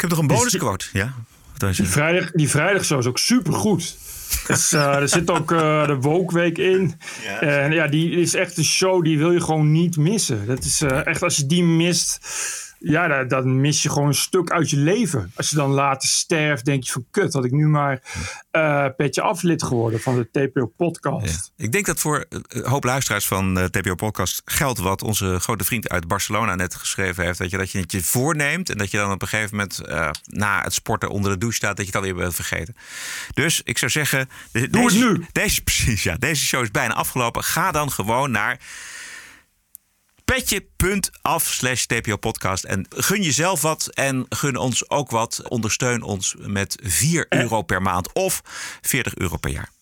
Ik heb nog een bonusquote. Ja? Die, vrijdag, die vrijdagshow is ook supergoed. Dus, eh, er zit ook eh, de Woke-week in. En ja, die is echt een show die wil je gewoon niet missen. Dat is eh, echt, als je die mist, ja, dan, dan mis je gewoon een stuk uit je leven. Als je dan later sterft, denk je van kut, had ik nu maar eh petje aflid geworden van de TPO-podcast. Ik denk dat voor een hoop luisteraars van de TPO Podcast geldt wat onze grote vriend uit Barcelona net geschreven heeft. Dat je, dat je het je voorneemt en dat je dan op een gegeven moment eh, na het sporten onder de douche staat, dat je het alweer bent vergeten. Dus ik zou zeggen, de- Doe het nu. Deze, precies, ja, deze show is bijna afgelopen. Ga dan gewoon naar petje.af slash TPO podcast. En gun jezelf wat en gun ons ook wat. Ondersteun ons met 4 euro per maand of 40 euro per jaar.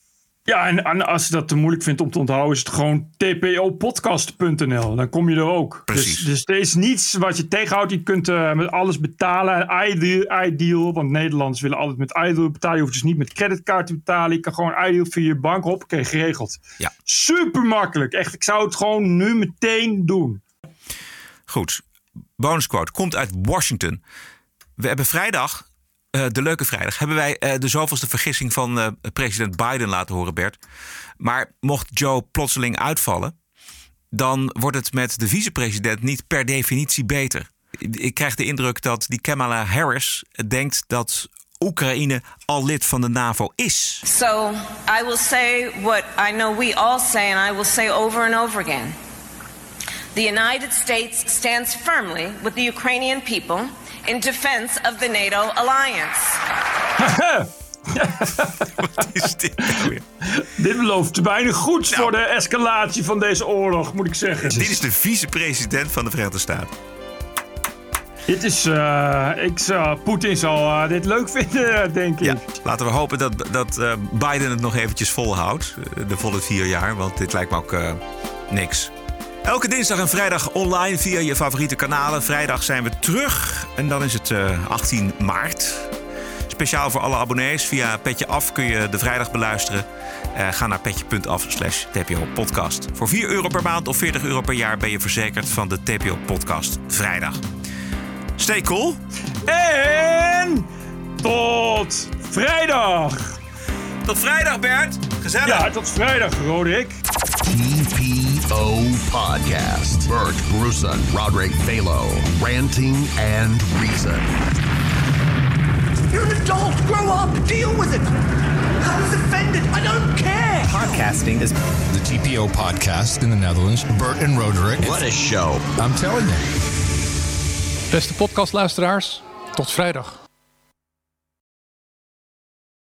Ja, en, en als je dat te moeilijk vindt om te onthouden, is het gewoon tpopodcast.nl. Dan kom je er ook. Precies. Dus, dus er is niets wat je tegenhoudt. Je kunt eh, met alles betalen. Ideal, ideal, want Nederlanders willen altijd met Ideal betalen. Je hoeft dus niet met creditcard te betalen. Je kan gewoon Ideal via je bank. Hoppakee, geregeld. Ja. Super makkelijk. Echt, ik zou het gewoon nu meteen doen. Goed. Bonusquote komt uit Washington. We hebben vrijdag, eh, de leuke vrijdag, hebben wij eh, de zoveelste vergissing van eh, president Biden laten horen, Bert. Maar mocht Joe plotseling uitvallen, dan wordt het met de vicepresident niet per definitie beter. Ik krijg de indruk dat die Kamala Harris denkt dat Oekraïne al lid van de NAVO is. So I will say what I know we all say, and I will say over and over again. The United States stands firmly with the Ukrainian people in defense of the NATO alliance. *laughs* Wat is dit nou weer? Dit belooft weinig goeds voor de escalatie van deze oorlog, moet ik zeggen. Dit is de vicepresident van de Verenigde Staten. Dit is, eh, ik zou, Poetin zal eh, dit leuk *laughs* vinden, denk ik. Ja, laten we hopen dat, dat eh, Biden het nog eventjes volhoudt. de volle vier jaar, want dit lijkt me ook niks. Elke dinsdag en vrijdag online via je favoriete kanalen. Vrijdag zijn we terug en dan is het eh, 18 maart. Speciaal voor alle abonnees. Via Petje Af kun je de vrijdag beluisteren. Eh, ga naar petje.af slash TPO podcast. Voor 4 euro per maand of 40 euro per jaar ben je verzekerd van de TPO podcast vrijdag. Stay cool. En tot vrijdag. Tot vrijdag, Bert. Gezellig. Ja, tot vrijdag, Roderick. TPO Podcast. Bert Bruson, Roderick Balo, Ranting and Reason. You're an adult. Grow up. Deal with it. I was offended. I don't care. Podcasting is the TPO podcast in the Netherlands. Bert and Roderick. What a show. I'm telling you. Beste podcastluisteraars, tot vrijdag.